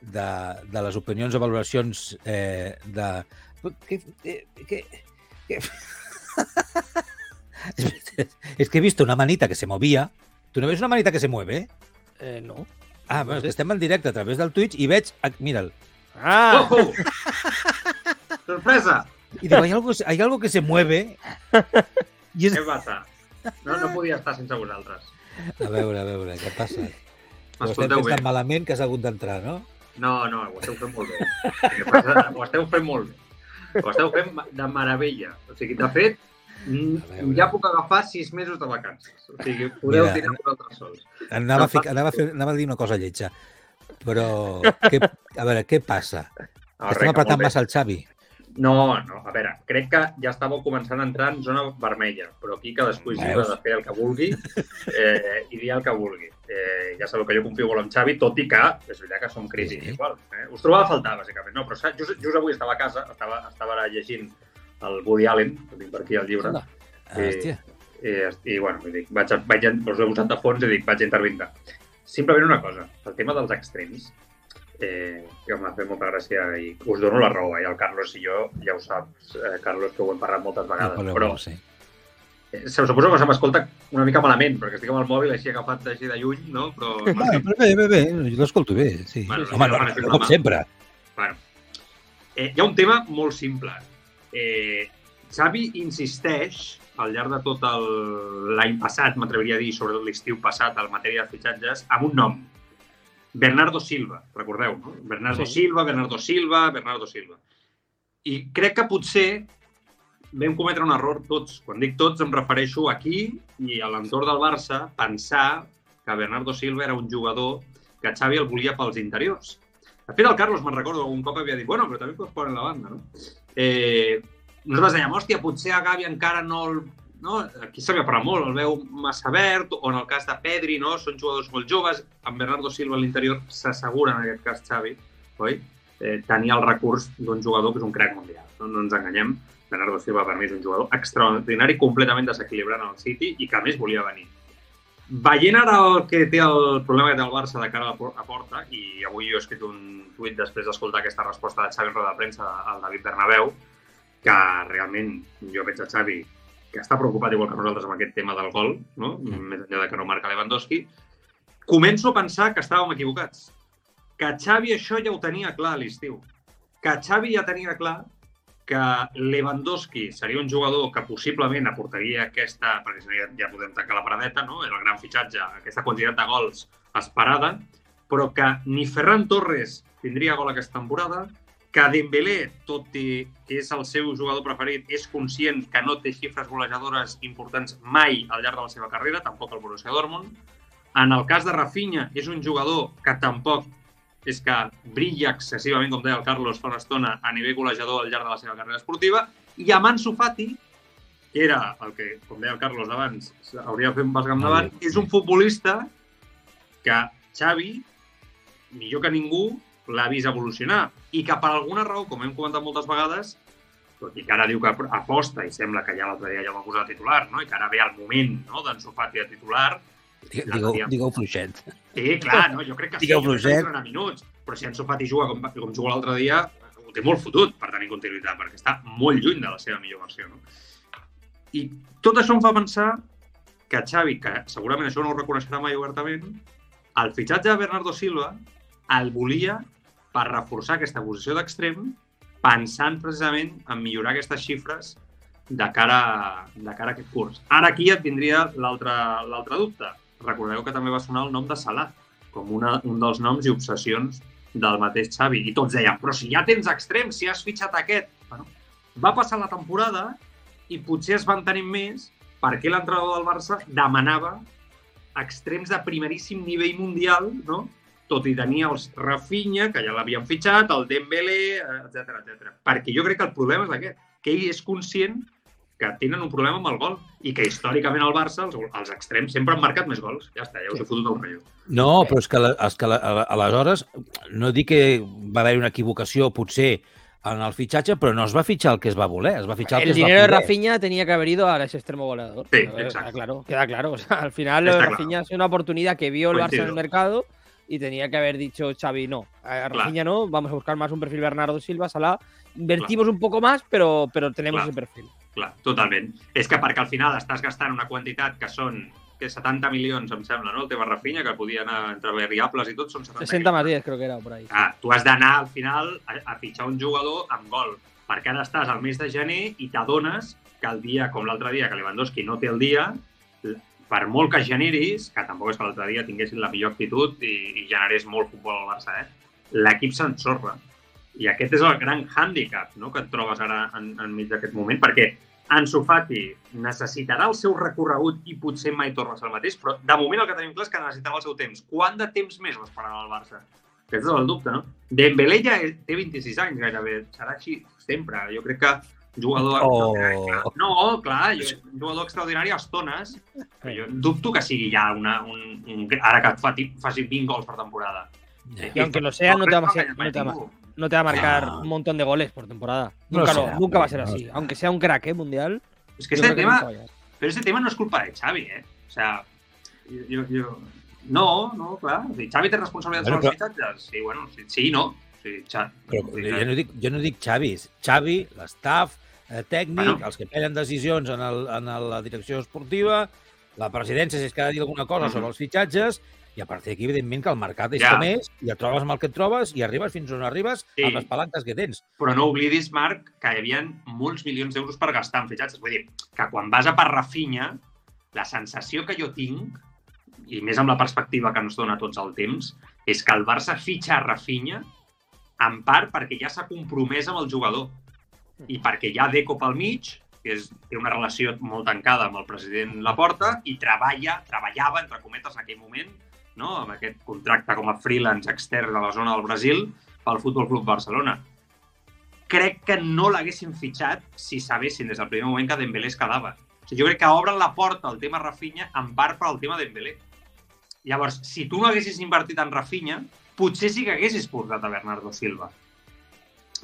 De, de les opinions o valoracions eh, de... Que, que, que... es que he visto una manita que se movia. ¿Tú no ves una manita que se mueve? Eh, no. Ah, bueno, és que estem en directe a través del Twitch i veig... Mira'l. Ah, ¡Ojo! ¡Sorpresa! Y digo, hay algo, hay algo que se mueve. *laughs* I és... Què passa? No, no podia estar sense vosaltres. A veure, a veure, què passa? Ho estem M'escolteu fent bé? tan malament que has hagut d'entrar, no? No, no, ho esteu fent molt bé. Ho esteu fent molt bé. Ho esteu fent de meravella. O sigui, de fet, ja puc agafar sis mesos de vacances. O sigui, podeu Mira, tirar vosaltres sols. Anava, a, fic, anava, a, fer, anava a dir una cosa lletja. Però, *laughs* què, a veure, què passa? No, Estem apretant massa el Xavi. No, no, a veure, crec que ja estàveu començant a entrar en zona vermella, però aquí cadascú és lliure de fer el que vulgui eh, i dir el que vulgui. Eh, ja sabeu que jo confio molt en Xavi, tot i que és veritat que som crítics. Sí. Igual, eh? Us trobava a faltar, bàsicament. No, però just, just avui estava a casa, estava, estava ara llegint el Woody Allen, que tinc per aquí el llibre, Anda. Sí. Hòstia. i, i bueno, i dic, vaig, vaig, us he posat de fons i dic, vaig intervindre. Simplement una cosa, el tema dels extrems, eh, que m'ha fet molta gràcia i us dono la raó, eh? el Carlos i jo, ja ho saps, eh, Carlos, que ho hem parlat moltes vegades, No, però no sé. eh, suposo que se m'escolta una mica malament, perquè estic amb el mòbil així agafat així de lluny, no? Però, Bueno, però bé, bé, bé, jo l'escolto bé, sí. Bueno, Home, no, no, no, no, com no. sempre. Bueno, eh, hi ha un tema molt simple. Eh, Xavi insisteix al llarg de tot el- l'any passat, m'atreviria a dir, sobretot l'estiu passat, en matèria de fitxatges, amb un nom. Bernardo Silva, recordeu, no? Bernardo Sí. Silva, Bernardo Silva, Bernardo Silva. I crec que potser vam cometre un error tots. Quan dic tots em refereixo aquí i a l'entorn del Barça pensar que Bernardo Silva era un jugador que Xavi el volia pels interiors. De fet, el Carlos, me'n recordo, un cop havia dit, bueno, però també pots posar en la banda, no? Eh, nosaltres dèiem, hòstia, potser a Gavi encara no... El, no? Aquí s'havia parlat molt, el veu massa verd, o en el cas de Pedri, no? Són jugadors molt joves, amb Bernardo Silva a l'interior s'assegura, en aquest cas Xavi, oi? Eh, tenia el recurs d'un jugador que és un crack mundial, no, no ens enganyem. Bernardo Silva per mi és un jugador extraordinari, completament desequilibrant al City i que a més volia venir. Veient ara el que té el problema que té el Barça de cara a porta, i avui jo he escrit un tuit després d'escoltar aquesta resposta de Xavi en roda de premsa al David Bernabéu, que realment jo veig a Xavi que està preocupat igual que nosaltres amb aquest tema del gol, no? més enllà de que no marca Lewandowski, començo a pensar que estàvem equivocats. Que Xavi això ja ho tenia clar a l'estiu. Que Xavi ja tenia clar que Lewandowski seria un jugador que possiblement aportaria aquesta, perquè si no ja, ja podem tancar la paradeta, no? era el gran fitxatge, aquesta quantitat de gols esperada, però que ni Ferran Torres tindria gol aquesta temporada, que Dembélé, tot i que és el seu jugador preferit, és conscient que no té xifres golejadores importants mai al llarg de la seva carrera, tampoc el Borussia Dortmund. En el cas de Rafinha, és un jugador que tampoc és que brilla excessivament, com deia el Carlos fa una estona, a nivell golejador al llarg de la seva carrera esportiva, i amb Ansu Fati, que era el que, com deia el Carlos abans, hauria de fer un pas cap endavant, és un futbolista que Xavi, millor que ningú, l'ha vist evolucionar i que per alguna raó, com hem comentat moltes vegades, tot i que ara diu que aposta i sembla que ja l'altre dia ja va posar de titular, no? i que ara ve el moment no? d'Ansu Fati de titular, Digueu, digueu fluixet. Sí, clar, no, jo crec que sí, Digueu que fluixet. donarà minuts, però si Ansu Fati juga com, com juga l'altre dia, ho té molt fotut per tenir continuïtat, perquè està molt lluny de la seva millor versió. No? I tot això em fa pensar que Xavi, que segurament això no ho reconeixerà mai obertament, el fitxatge de Bernardo Silva el volia per reforçar aquesta posició d'extrem pensant precisament en millorar aquestes xifres de cara, de cara a aquest curs. Ara aquí et tindria l'altre dubte. Recordeu que també va sonar el nom de Salah com una, un dels noms i obsessions del mateix Xavi. I tots deien, però si ja tens extrems, si has fitxat aquest... Bueno, va passar la temporada i potser es van tenir més perquè l'entrenador del Barça demanava extrems de primeríssim nivell mundial, no? Tot i tenir els Rafinha, que ja l'havien fitxat, el Dembélé, etc etc. Perquè jo crec que el problema és aquest, que ell és conscient que tenen un problema amb el gol i que històricament al Barça els, els extrems sempre han marcat més gols. Ja està, ja us he fotut el rotllo. No, però és que, la, és que la, aleshores no dic que va haver una equivocació potser en el fitxatge, però no es va fitxar el que es va voler, es va fitxar el, El que es va dinero de. Rafinha tenía que haber ido a ese extremo goleador. Sí, exacto. Queda claro, queda claro. O sea, al final Está Rafinha es una oportunidad que vio el Barça en el mercado y tenía que haber dicho Xavi, no, a Rafinha no, vamos a buscar más un perfil Bernardo Silva, Salah. Invertimos un poco más, pero, pero tenemos Clar. ese perfil. Clar, totalment. És que perquè al final estàs gastant una quantitat que són que 70 milions, em sembla, no? El tema Rafinha, que podia anar entre variables i tot, són 70 60 más milions. 10 creo que era por ahí. Ah, tu has d'anar al final a, a fitxar un jugador amb gol, perquè ara estàs al mes de gener i t'adones que el dia, com l'altre dia, que Lewandowski no té el dia, per molt que generis, que tampoc és que l'altre dia tinguessin la millor actitud i, i generés molt futbol al Barça, eh? l'equip s'ensorra. I aquest és el gran hàndicap no? que et trobes ara en, enmig d'aquest moment, perquè Ansu Fati necessitarà el seu recorregut i potser mai torna a ser el mateix, però de moment el que tenim clar és que necessitarà el seu temps. Quant de temps més l'esperarà el Barça? Aquest és el dubte, no? Dembélé ja té 26 anys gairebé, serà així sempre. Jo crec que jugador... Oh. No, clar, jo, un jugador extraordinari a estones, però jo dubto que sigui ja una, un, un, ara que et faci, faci 20 gols per temporada. Y aunque lo sea, no te va a, ser- no te va, no te va a marcar Ah. un montón de goles por temporada. No Nunca, será, lo- nunca va a ser no así. será. Aunque sea un crack ¿eh? mundial. És que yo este que tema. Però este tema no és culpa de Xavi, eh? O sea, jo, jo... No, no, clar. O sigui, Xavi té responsabilitat Bueno, sobre els fitxatges? Sí, bueno, sí, sí no. Sí, Xa... Però sí, jo no dic, jo no dic Xavi, Xavi, l'estaf, eh, tècnic, Bueno. els que prenen decisions en, el, en la direcció esportiva, la presidència, si és que ha de dir alguna cosa Mhm. sobre els fitxatges, i a partir d'aquí, evidentment, que el mercat és Ja. com és, i et trobes amb el que et trobes, i arribes fins on arribes Sí. amb les palanques que tens. Però no oblidis, Marc, que hi havia molts milions d'euros per gastar en fitxatges. Vull dir, que quan vas a per Rafinha, la sensació que jo tinc, i més amb la perspectiva que ens dona tots el temps, és que el Barça fitxa a Rafinha en part perquè ja s'ha compromès amb el jugador i perquè hi ha Deco pel mig, que és, té una relació molt tancada amb el president Laporta i treballa, treballava, entre cometes, en aquell moment, no? amb aquest contracte com a freelance extern de la zona del Brasil pel Futbol Club Barcelona. Crec que no l'haguessin fitxat si sabessin des del primer moment que Dembélé es quedava. O sigui, jo crec que obren la porta al tema Rafinha en part per al tema Dembélé. Llavors, si tu no haguessis invertit en Rafinha, potser sí que haguessis portat a Bernardo Silva.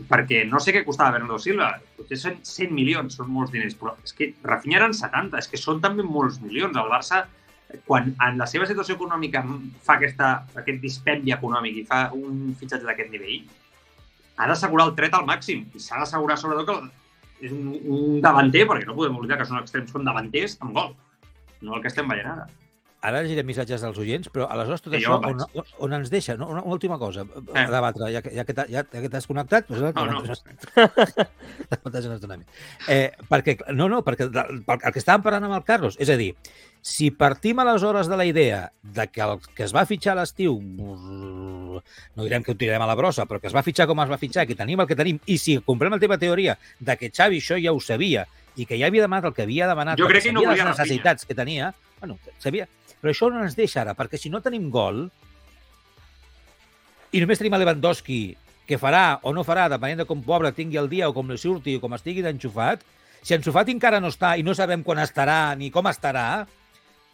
Perquè no sé què costava Bernardo Silva, potser són 100 milions, són molts diners, però és que Rafinha eren 70, és que són també molts milions. El Barça, quan en la seva situació econòmica fa aquesta, aquest dispendi econòmic i fa un fitxatge d'aquest nivell, ha d'assegurar el tret al màxim i s'ha d'assegurar sobretot que és un, un davanter, perquè no podem oblidar que són extrems, són davanters amb gol. No el que estem veient ara. Ara llegiré missatges dels oients, però aleshores tot Sí, això on, on, on ens deixa? No? Una, una última cosa Eh. a debatre, ja que, ja que ja, ja que t'has connectat. Doncs, No, no. Una *laughs* estona. Eh, perquè, no, no, perquè el que estàvem parlant amb el Carlos, és a dir, si partim aleshores de la idea de que el que es va fitxar a l'estiu, no direm que ho tirarem a la brossa, però que es va fitxar com es va fitxar, que tenim el que tenim, i si comprem la teva teoria de que Xavi això ja ho sabia i que ja havia demanat el que havia demanat, Jo crec que no les necessitats que tenia, bueno, sabia, però això no ens deixa ara, perquè si no tenim gol i només tenim a Lewandowski, que farà o no farà, depenent de com pobre tingui el dia o com li surti o com estigui d'enxufat, si enxufat encara no està i no sabem quan estarà ni com estarà,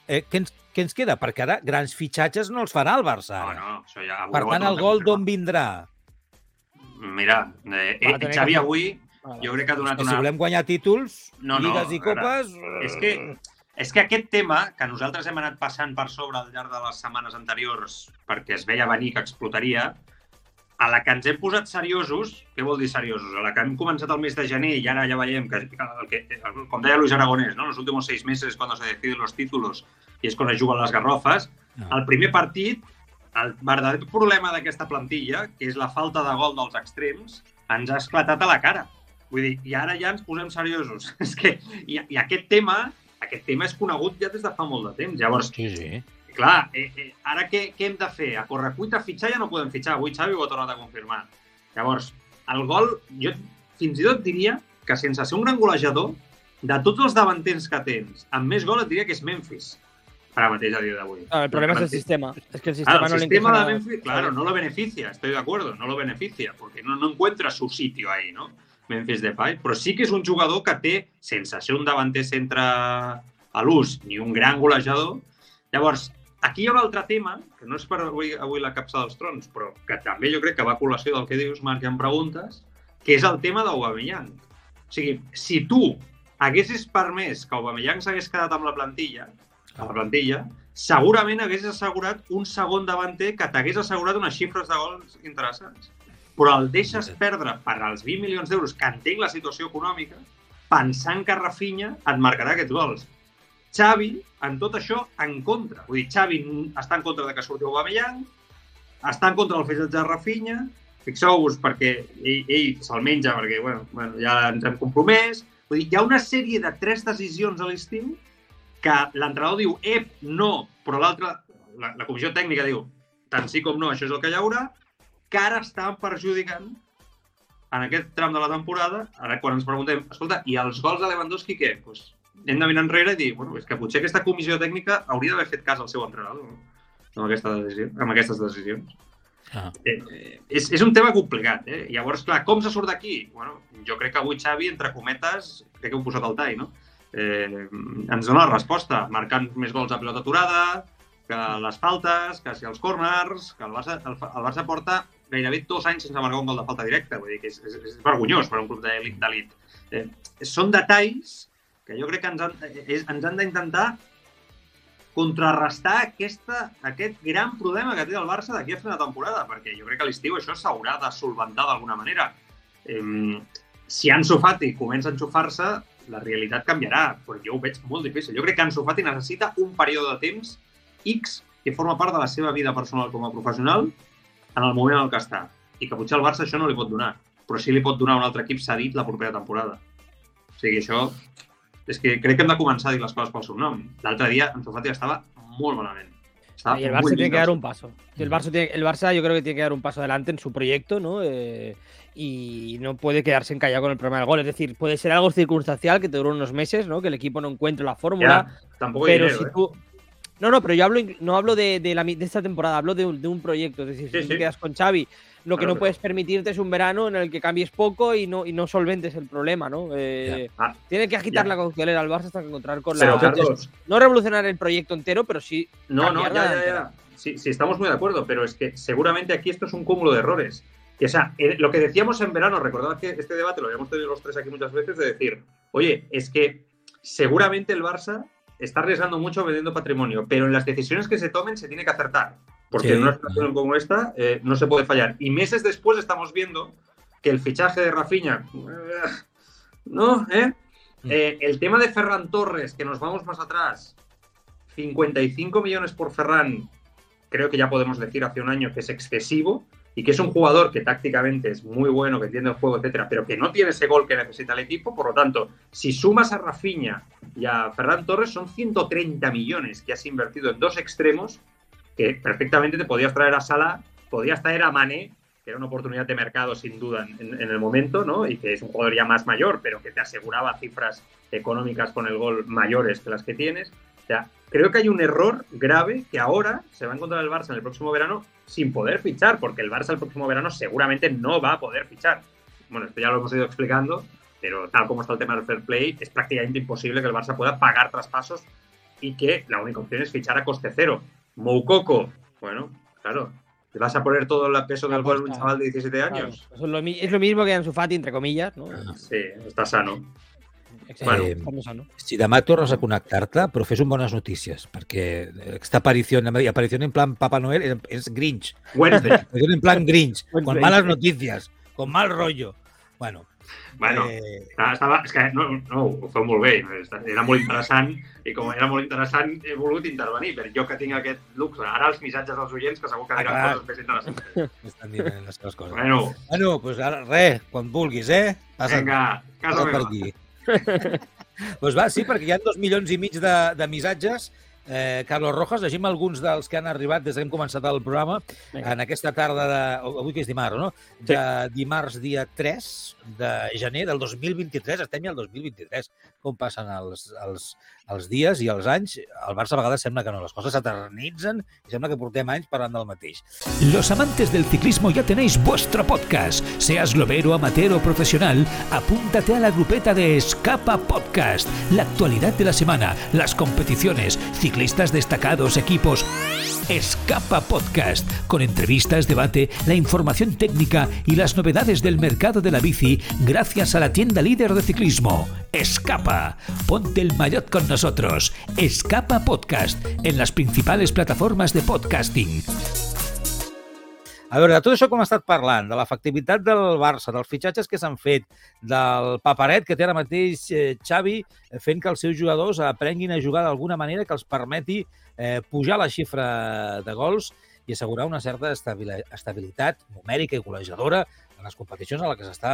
eh, què, ens, què ens queda? Perquè ara grans fitxatges no els farà el Barça. No, ara. no, això ja... per tant, el gol d'on vindrà? Mira, eh, eh, Xavi avui jo crec que ha donat Que si una... volem guanyar títols, No, no, lligues i ara- copes... És que, és que aquest tema, que nosaltres hem anat passant per sobre al llarg de les setmanes anteriors perquè es veia venir que explotaria, a la que ens hem posat seriosos, què vol dir seriosos? A la que hem començat el mes de gener i ara ja veiem que, el que com deia Luis Aragonès, ¿no? los últimos seis meses es cuando se deciden los títulos i és quan es juguen les garrofes, No. el primer partit, el verdader problema d'aquesta plantilla, que és la falta de gol dels extrems, ens ha esclatat a la cara. Vull dir, i ara ja ens posem seriosos. *laughs* és que, i, i aquest tema, aquest tema és conegut ja des de fa molt de temps. Llavors, Sí, sí. clar, eh, eh, ara què, què hem de fer? A correcuita fitxar ja no podem fitxar. Avui Xavi ho ha tornat a confirmar. Llavors, el gol, jo fins i tot diria que sense ser un gran golejador, de tots els davanters que tens, amb més gol et diria que és Memphis, ara mateix a dia d'avui. Claro, el problema es el sistema. Es que el sistema Claro, no el le sistema de. Memphis, claro, no lo beneficia, estoy de acuerdo, no lo beneficia, porque no, no encuentra su sitio ahí, ¿no? Memphis Depay, però sí que és un jugador que té, sense ser un davanter centre a l'ús ni un gran golejador. Llavors, aquí hi ha un altre tema, que no és per avui, avui la capsa dels trons, però que també jo crec que va a col·lació del que dius, Marc, em preguntes, que és el tema d'Aubameyang. O sigui, si tu haguessis permès que Aubameyang s'hagués quedat amb la plantilla, a la plantilla, segurament haguessis assegurat un segon davanter que t'hagués assegurat unes xifres de gols interessants. Però el deixes perdre per als 20 milions d'euros, que entenc la situació econòmica, pensant que Rafinha et marcarà aquests gols. Xavi, en tot això, en contra. Vull dir, Xavi està en contra de que surti Aubameyang, està en contra del fitxatge de Rafinha, fixeu-vos perquè ell, ell se'l menja perquè bueno, bueno, ja ens hem compromès. Vull dir, hi ha una sèrie de tres decisions a l'estiu que l'entrenador diu ep, no, però l'altre, la, la comissió tècnica diu tant sí com no, això és el que hi haurà, que ara estan perjudicant en aquest tram de la temporada, ara quan ens preguntem, escolta, i els gols de Lewandowski què? Pues, hem de mirar enrere i dir, bueno, és que potser aquesta comissió tècnica hauria d'haver fet cas al seu entrenador no? amb, aquesta decisió, amb aquestes decisions. Ah. Eh, eh, és, és un tema complicat, eh? Llavors, clar, com se surt d'aquí? Bueno, jo crec que avui Xavi, entre cometes, crec que heu posat el tall, no? Eh, ens dona la resposta, marcant més gols a pilota aturada, que les faltes, que si els corners, que el Barça, el, el Barça porta gairebé dos anys sense marcar un gol de falta directa. Vull dir que és, és, és vergonyós per un club d'elit. Eh, són detalls que jo crec que ens han, és, ens han d'intentar contrarrestar aquesta, aquest gran problema que té el Barça d'aquí a final de temporada, perquè jo crec que a l'estiu això s'haurà de solventar d'alguna manera. Eh, si Ansu Fati comença a enxufar-se, la realitat canviarà, però jo ho veig molt difícil. Jo crec que Ansu Fati necessita un període de temps X que forma part de la seva vida personal com a professional en el moment en el que està. I que potser al Barça això no li pot donar, però sí li pot donar un altre equip cedit la propera temporada. O sigui, això... És que crec que hem de començar a dir les coses pel seu nom. L'altre dia en Fati estava molt malament. Estaba y el Barça tiene que dar un paso. El Barça, tiene, el Barça yo creo que tiene que dar un paso adelante en su proyecto, ¿no? Eh, y no puede quedarse encallado con el problema del gol. Es decir, puede ser algo circunstancial que te dure unos meses, ¿no? Que el equipo no encuentre la fórmula. Ya, tampoco pero dinero, si ¿eh? No, no, pero yo hablo, no hablo de, de, la, de esta temporada, hablo de un, de un proyecto. Es decir, Sí, si sí. te quedas con Xavi, lo que no pero- puedes permitirte es un verano en el que cambies poco y no, y no solventes el problema, ¿no? Eh, Ah, Tiene que agitar la cautelera al Barça hasta que encontrar con pero, la... Carlos, No revolucionar el proyecto entero, pero sí No, no, ya, ya, ya. Sí, sí, estamos muy de acuerdo, pero es que seguramente aquí esto es un cúmulo de errores. Y, o sea, lo que decíamos en verano, recordad que este debate lo habíamos tenido los tres aquí muchas veces, de decir, oye, es que seguramente el Barça está arriesgando mucho vendiendo patrimonio, pero en las decisiones que se tomen se tiene que acertar. Porque Sí. en una situación como esta eh, no se puede fallar. Y meses después estamos viendo que el fichaje de Rafinha, eh, ¿no? ¿Eh? Mm. Eh, el tema de Ferran Torres, que nos vamos más atrás, 55 millones por Ferran, creo que ya podemos decir hace un año que es excesivo y que es un jugador que tácticamente es muy bueno, que entiende el juego, etcétera, pero que no tiene ese gol que necesita el equipo. Por lo tanto, si sumas a Rafinha y a Ferran Torres, son 130 millones que has invertido en dos extremos que perfectamente te podías traer a Sala, podías traer a Mané, que era una oportunidad de mercado sin duda en, el momento, ¿no? Y que es un jugador ya más mayor, pero que te aseguraba cifras económicas con el gol mayores que las que tienes. O sea, creo que hay un error grave que ahora se va a encontrar el Barça en el próximo verano sin poder fichar, porque el Barça el próximo verano seguramente no va a poder fichar. Bueno, esto ya lo hemos ido explicando, pero tal como está el tema del fair play, es prácticamente imposible que el Barça pueda pagar traspasos y que la única opción es fichar a coste cero. Moukoko, bueno, claro, ¿te vas a poner todo el peso del gol a un chaval de 17 Claro, años? es, lo, es lo mismo que Ansu Fati, entre comillas, ¿no? Sí, está sano. Bueno. sano. Si demà tornes a connectar-te, però fes un bones notícies, perquè aquesta aparició, aparició en plan Papa Noel és, és Grinch. Wednesday. *laughs* En plan Grinch, con Wednesday. malas noticias, con mal rollo. Bueno, Bueno, eh, estava, és que no, no, ho feu molt bé, era molt interessant i com era molt interessant he volgut intervenir, però jo que tinc aquest luxe, ara els missatges dels oients que segur que Ah, diran clar. coses més interessants. m'estan dient les seves coses. Bueno, Bueno, doncs pues ara, res, quan vulguis, eh? Passa, vinga, casa passa per meva. aquí. Doncs va, sí, perquè hi ha dos milions i mig de, de missatges. Eh, Carlos Rojas, llegim alguns dels que han arribat des que hem començat el programa Vinga. en aquesta tarda de... Avui que és dimarts, no? De dimarts dia 3 de gener del 2023. Estem ja al 2023. Com passen els, els, els dies i els anys. El Barça a vegades sembla que no. Les coses s'eternitzen i sembla que portem anys parlant del mateix. Los amantes del ciclismo ya tenéis vuestro podcast. Seas globero, amateur o profesional, apúntate a la grupeta de Escapa Podcast. La actualidad de la semana, las competiciones, ciclistas destacados, equipos. Escapa Podcast, con entrevistas, debate, la información técnica y las novedades del mercado de la bici gracias a la tienda líder de ciclismo, Escapa. Ponte el maillot con nosotros. Escapa Podcast, en las principales plataformas de podcasting. A veure, de tot això com ha estat parlant, de l'efectivitat del Barça, dels fitxatges que s'han fet, del paperet que té ara mateix eh, Xavi eh, fent que els seus jugadors aprenguin a jugar d'alguna manera que els permeti eh, pujar la xifra de gols i assegurar una certa estabili- estabilitat numèrica i golejadora en les competicions en les que s'està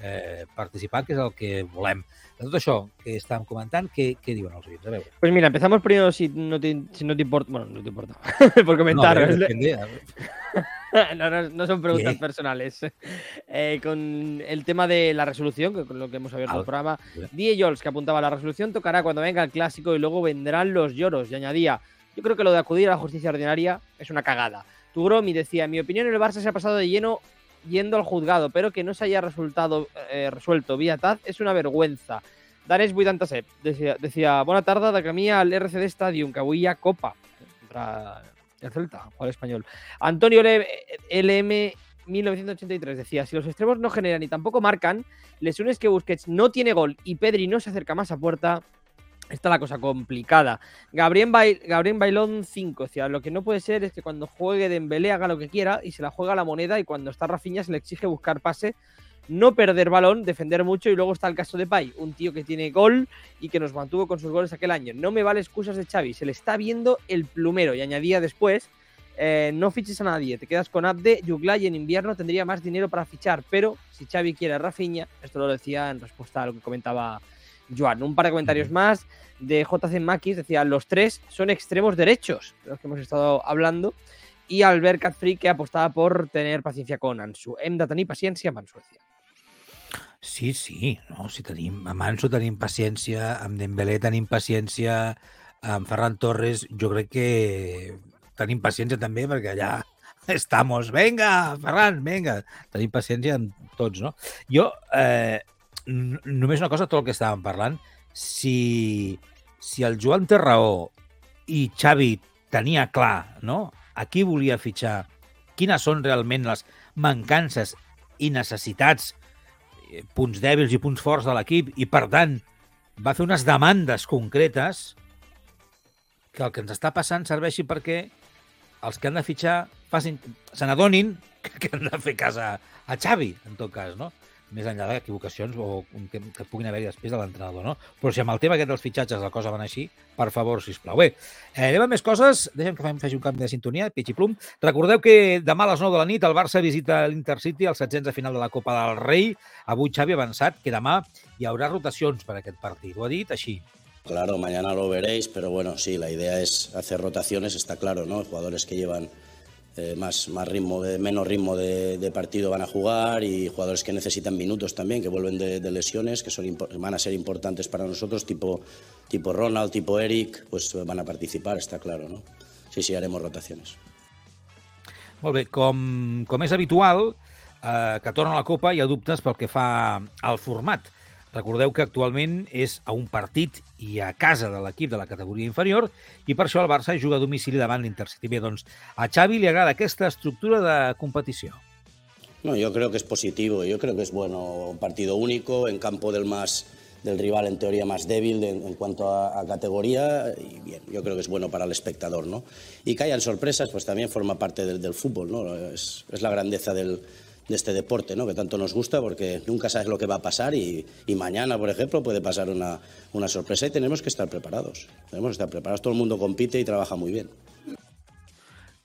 eh, participant, que és el que volem. De tot això que estàvem comentant, què, què diuen els oients? A veure. Pues mira, empezamos primero si no te, si no te importa. Bueno, no te importa. *laughs* por comentar. a ¿no? depende, a veure. *laughs* no, no, no son preguntas personales. *laughs* Eh, con el tema de la resolución, que con lo que hemos abierto Ah, el programa. Die Jols, que apuntaba, la resolución tocará cuando venga el clásico y luego vendrán los lloros. Y añadía, yo creo que lo de acudir a la justicia ordinaria es una cagada. Tugromi decía, en mi opinión el Barça se ha pasado de lleno yendo al juzgado, pero que no se haya resultado, eh, resuelto vía TAZ es una vergüenza. Danes 87 decía, decía bona tarda de camí al RCD Stadium, que avui Copa contra el Celta, jugador español. Antonio LM 1983 decía, si los extremos no generan y tampoco marcan, lesiones que Busquets no tiene gol y Pedri no se acerca más a puerta, está la cosa complicada. Gabriel, Gabriel Bailón 5 decía, lo que no puede ser es que cuando juegue Dembélé haga lo que quiera y se la juega la moneda y cuando está Rafinha se le exige buscar pase, no perder balón, defender mucho y luego está el caso de Pay, un tío que tiene gol y que nos mantuvo con sus goles aquel año. No me vale excusas de Xavi, se le está viendo el plumero y añadía después, eh, no fiches a nadie, te quedas con Abde, Yugla y en invierno tendría más dinero para fichar, pero si Xavi quiere a Rafinha, esto lo decía en respuesta a lo que comentaba Joan. Un par de comentarios más de JC Makis, decía, los tres son extremos derechos, de los que hemos estado hablando, y Albert Catfree que apostaba por tener paciencia con Ansu. Hem de tenir paciència amb Ansu, decía. Sí, sí, no? si tenim, amb Anso tenim paciència, amb Dembélé tenim paciència, amb Ferran Torres jo crec que tenim paciència també perquè allà *laughs* estamos, venga, Ferran, venga, tenim paciència amb tots, no? Jo, eh, només una cosa, tot el que estàvem parlant, si, si el Joan té raó i Xavi tenia clar, no?, a qui volia fitxar, quines són realment les mancances i necessitats punts dèbils i punts forts de l'equip i, per tant, va fer unes demandes concretes que el que ens està passant serveixi perquè els que han de fitxar facin, se n'adonin *laughs* que han de fer cas a, a Xavi, en tot cas, no? Més enllà d'equivocacions o que, que puguin haver-hi després de l'entrenador, no? Però si amb el tema aquest dels fitxatges la cosa va anar així, per favor, sisplau. Bé, eh, anem amb més coses. Deixem que fem, faci un canvi de sintonia, pitxi plum. Recordeu que demà a les 9 de la nit el Barça visita l'Intercity al 700 de final de la Copa del Rei. Avui Xavi ha avançat que demà hi haurà rotacions per a aquest partit. Ho ha dit així. Claro, mañana lo veréis, pero bueno, sí, la idea es hacer rotaciones, está claro, ¿no? Jugadores que llevan eh, más, más ritmo, menos ritmo de, de partido van a jugar y jugadores que necesitan minutos también, que vuelven de, de lesiones, que son, van a ser importantes para nosotros, tipo, tipo Ronald, tipo Eric, pues van a participar, está claro, ¿no? Sí, sí, haremos rotaciones. Molt bé, com, com és habitual, eh, que torna la Copa hi ha dubtes pel que fa al format. Recordeu que actualment és a un partit i a casa de l'equip de la categoria inferior i per això el Barça juga a domicili davant l'Intercity. Bé, doncs a Xavi li agrada aquesta estructura de competició. No, yo creo que es positivo, yo creo que es bueno un partido único en campo del más del rival en teoría más débil de- en cuanto a, a categoría y bien, yo creo que es bueno para el espectador, ¿no? Y que hayan sorpresas, pues también forma parte del, del fútbol, ¿no? Es, es la grandeza del, de este deporte, ¿no? Que tanto nos gusta porque nunca sabes lo que va a pasar y, y mañana, por ejemplo, puede pasar una, una sorpresa y tenemos que estar preparados. Tenemos que estar preparados, todo el mundo compite y trabaja muy bien.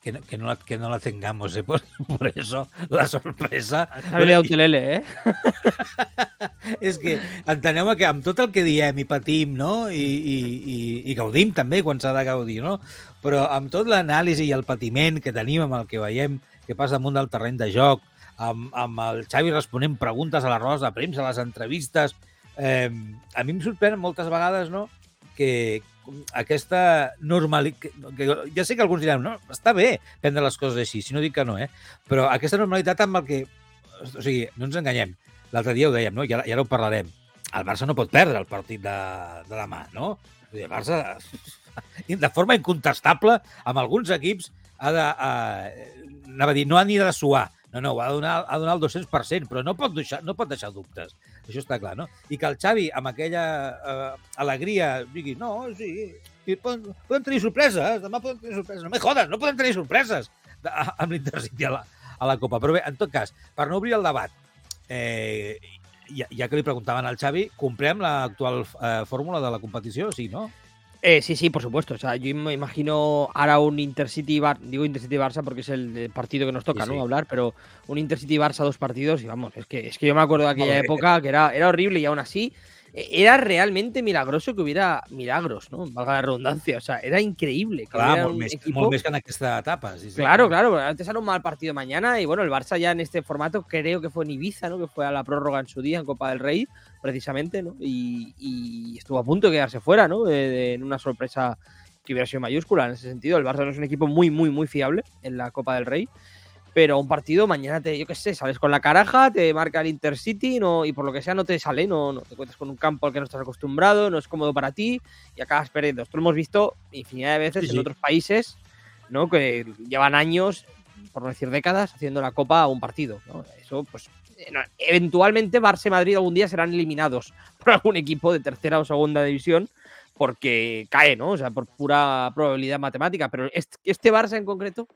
Que no, que no, la, que no la tengamos, ¿eh? *laughs* Por, por eso, la sorpresa... Xavi de Utelele, eh? *laughs* És que enteneu que amb tot el que diem i patim, no? I, i, i, i gaudim també quan s'ha de gaudir, no? Però amb tot l'anàlisi i el patiment que tenim amb el que veiem que passa damunt del terreny de joc, amb, amb el Xavi responent preguntes a les rodes de premsa, a les entrevistes, eh, a mi em sorprèn moltes vegades, no?, que aquesta normalitat... Ja sé que alguns diran, no, està bé prendre les coses així, si no dic que no, eh? Però aquesta normalitat amb el que... O sigui, no ens enganyem. L'altre dia ho dèiem, no? I ara, i ara ho parlarem. El Barça no pot perdre el partit de, de demà, no? El Barça, *laughs* de forma incontestable, amb alguns equips ha de... Uh, anava a dir, no ha ni de suar, no, no, ho ha de donar, ha de donar el 200%, però no pot, deixar, no pot deixar dubtes. Això està clar, no? I que el Xavi, amb aquella uh, alegria, digui, no, sí, i poden tenir sorpreses, demà poden tenir sorpreses. No me jodes, no poden tenir sorpreses amb l'Intercity a, la, a la Copa. Però bé, en tot cas, per no obrir el debat, eh, ja, ja que li preguntaven al Xavi, comprem l'actual eh, fórmula de la competició, sí, no? Eh, sí, sí, por supuesto. O sea, yo me imagino ahora un Intercity Bar, digo Intercity Barça porque es el partido que nos toca, Sí, sí. ¿no? Hablar, pero un Intercity Barça dos partidos y vamos, es que es que yo me acuerdo de aquella Joder. época que era, era horrible y aún así eh, era realmente milagroso que hubiera milagros, ¿no? Valga la redundancia. O sea, era increíble que Clar, hubiera molt un més, equipo- molt més que etapa. Sí. Claro, claro, antes era un mal partido mañana y bueno, el Barça ya en este formato creo que fue en Ibiza, ¿no? Que fue a la prórroga en su día en Copa del Rey, precisamente, ¿no? Y, y estuvo a punto de quedarse fuera, ¿no? En una sorpresa que hubiera sido mayúscula en ese sentido. El Barça no es un equipo muy, muy, muy fiable en la Copa del Rey. Pero un partido mañana te, yo qué sé, sales con la caraja, te marca el Intercity no, y por lo que sea no te sale, no, no te cuentas con un campo al que no estás acostumbrado, no es cómodo para ti y acabas perdiendo. Esto lo hemos visto infinidad de veces Sí, en sí. otros países, ¿no? Que llevan años, por no decir décadas, haciendo la Copa a un partido, ¿no? Eso, pues, eventualmente Barça y Madrid algún día serán eliminados *laughs* por algún equipo de tercera o segunda división porque cae, ¿no? O sea, por pura probabilidad matemática. Pero este, Barça en concreto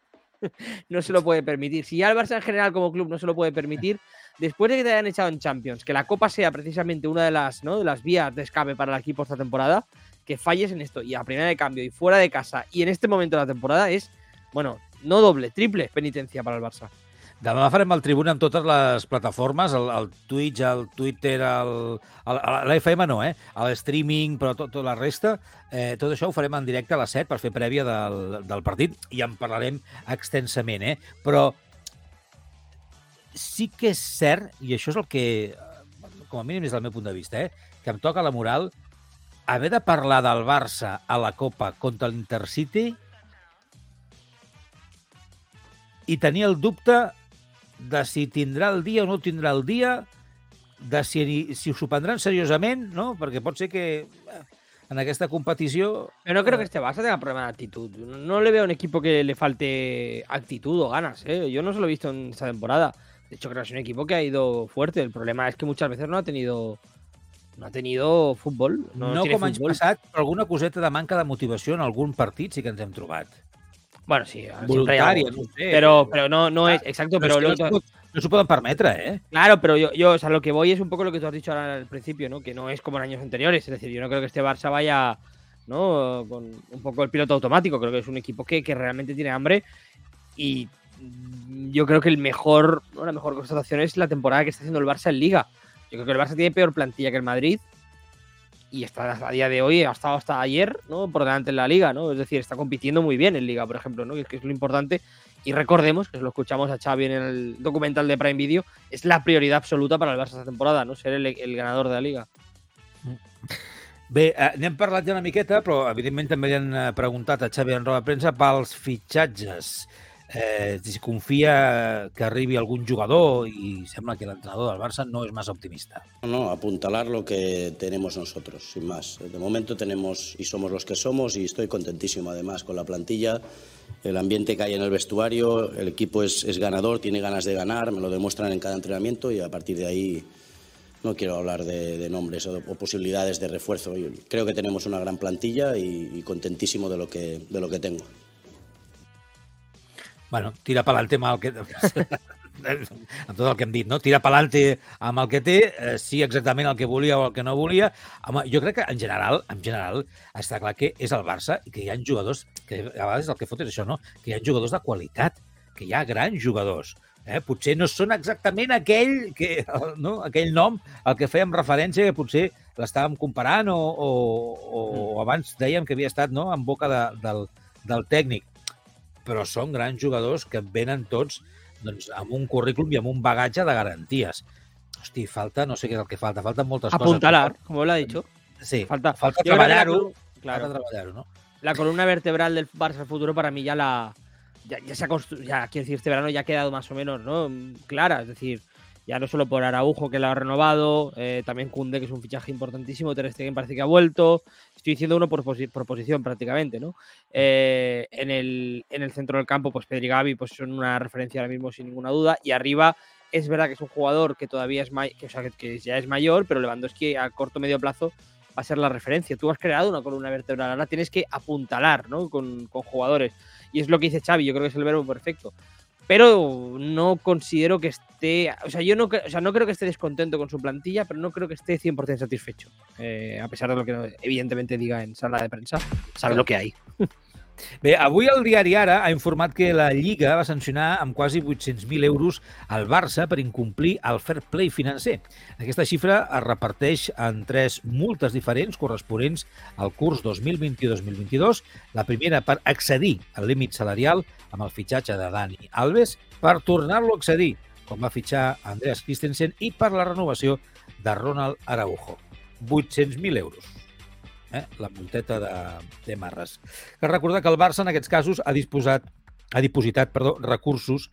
*laughs* no se lo puede permitir. Si ya el Barça en general como club no se lo puede permitir, después de que te hayan echado en Champions, que la Copa sea precisamente una de las, ¿no? de las vías de escape para el equipo esta temporada, que falles en esto y a primera de cambio y fuera de casa y en este momento de la temporada es, bueno, no doble, triple penitencia para el Barça. Demà farem el tribuna amb totes les plataformes, el, el Twitch, el Twitter, el, el, l'FM no, eh? El streaming, però tot, la resta. Eh, tot això ho farem en directe a les 7 per fer prèvia del, del partit i en parlarem extensament, eh? Però sí que és cert, i això és el que, com a mínim des del meu punt de vista, eh? que em toca la moral, haver de parlar del Barça a la Copa contra l'Intercity i tenir el dubte de si tindrà el dia o no tindrà el dia, de si, si s'ho prendran seriosament, no? Perquè pot ser que eh, en aquesta competició... Pero no creo que este Barça tenga problema de actitud. No le veo a un equipo que le falte actitud o ganas. ¿eh? Yo no se lo he visto en esta temporada. De hecho, creo que es un equipo que ha ido fuerte. El problema es que muchas veces no ha tenido no ha tenido fútbol. No, No, tiene com anys fútbol. passats, però alguna coseta de manca de motivació en algun partit sí que ens hem trobat. Bueno, sí, Voluntària, no sé. Pero, pero no, no es exacto. Pero, és que lo- no no s'ho poden permetre, eh? Claro, pero yo, yo, o sea, lo que voy es un poco lo que tú has dicho ahora al principio, ¿no? Que no es como en años anteriores. Es decir, yo no creo que este Barça vaya, ¿no? Con un poco el piloto automático. Creo que es un equipo que, que realmente tiene hambre. Y yo creo que el mejor, la mejor constatación es la temporada que está haciendo el Barça en Liga. Yo creo que el Barça tiene peor plantilla que el Madrid. Y está a día de hoy, ha estado hasta ayer, ¿no? Por delante en la Liga, ¿no? Es decir, está compitiendo muy bien en Liga, por ejemplo, ¿no? Que es, que es lo importante. Y recordemos, que lo escuchamos a Xavi en el documental de Prime Video, es la prioridad absoluta para el Barça esta temporada, ¿no? Ser el, el ganador de la Liga. Bé, eh, n'hem parlat ja una miqueta, però evidentment també li han eh, preguntat a Xavi en roda de premsa pels fitxatges. Eh, confia que arribi algun jugador i sembla que l'entrenador del Barça no és massa optimista. No, apuntalar lo que tenemos nosotros, sin más. De momento tenemos y somos los que somos y estoy contentísimo además con la plantilla, el ambiente que hay en el vestuario, el equipo es, es ganador, tiene ganas de ganar, me lo demuestran en cada entrenamiento y a partir de ahí no quiero hablar de, nombres o, posibilidades de refuerzo. Creo que tenemos una gran plantilla y, y contentísimo de lo que, de lo que tengo. Bueno, tira pelante amb el que... amb tot el que hem dit, no? Tira pelante amb el que té, eh, sí exactament el que volia o el que no volia. Home, jo crec que en general, en general, està clar que és el Barça i que hi ha jugadors, que a vegades el que fot és això, no? Que hi ha jugadors de qualitat, que hi ha grans jugadors. Eh? Potser no són exactament aquell, que, no? aquell nom al que fèiem referència, que potser l'estàvem comparant o, o, o, o abans dèiem que havia estat no? en boca de, del, del tècnic però són grans jugadors que venen tots doncs, amb un currículum i amb un bagatge de garanties. Hosti, falta, no sé què és el que falta, falten moltes Apuntalar, coses. como lo ha dicho. Sí, Falta, falta treballar-ho. Claro. Falta treballar-ho, no? la columna vertebral del Barça futuro para mí ya la ya, ya se ha construido, ya quiero decir, este verano ya ha quedado más o menos ¿no? clara, es decir, Ya no solo por Araujo, que lo ha renovado, eh, también Kunde, que es un fichaje importantísimo, Ter Stegen parece que ha vuelto. Estoy diciendo uno por, posición prácticamente, ¿no? Eh, en, el, en el centro del campo, pues Pedri y Gavi pues son una referencia ahora mismo sin ninguna duda. Y arriba es verdad que es un jugador que todavía es, que, o sea, que, ya es mayor, pero Lewandowski a corto medio plazo va a ser la referencia. Tú has creado una columna vertebral, ahora tienes que apuntalar ¿no? con, con jugadores. Y es lo que dice Xavi, yo creo que es el verbo perfecto. Pero no considero que esté. O sea, yo no, o sea, no creo que esté descontento con su plantilla, pero no creo que esté 100% satisfecho. Eh, a pesar de lo que evidentemente diga en sala de prensa, sabe lo que hay. *laughs* Bé, avui el diari Ara ha informat que la Lliga va sancionar amb quasi 800.000 euros al Barça per incomplir el fair play financer. Aquesta xifra es reparteix en tres multes diferents corresponents al curs 2021-2022. La primera per accedir al límit salarial amb el fitxatge de Dani Alves, per tornar-lo a accedir, com va fitxar Andreas Christensen, i per la renovació de Ronald Araujo. 800.000 euros eh? la multeta de, de Marres. Cal recordar que el Barça en aquests casos ha disposat ha dipositat perdó, recursos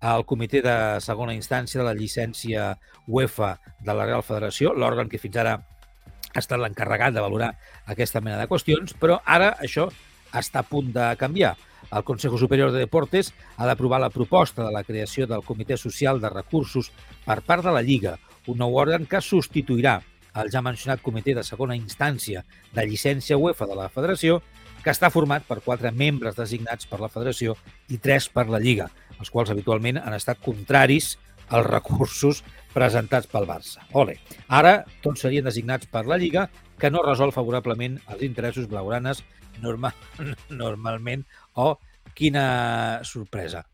al comitè de segona instància de la llicència UEFA de la Real Federació, l'òrgan que fins ara ha estat l'encarregat de valorar aquesta mena de qüestions, però ara això està a punt de canviar. El Consejo Superior de Deportes ha d'aprovar la proposta de la creació del Comitè Social de Recursos per part de la Lliga, un nou òrgan que substituirà el ja mencionat comitè de segona instància de llicència UEFA de la federació, que està format per quatre membres designats per la federació i tres per la Lliga, els quals habitualment han estat contraris als recursos presentats pel Barça. Ole. Ara tots serien designats per la Lliga, que no resol favorablement els interessos blaugranes normal, *laughs* normalment. O, oh, quina sorpresa.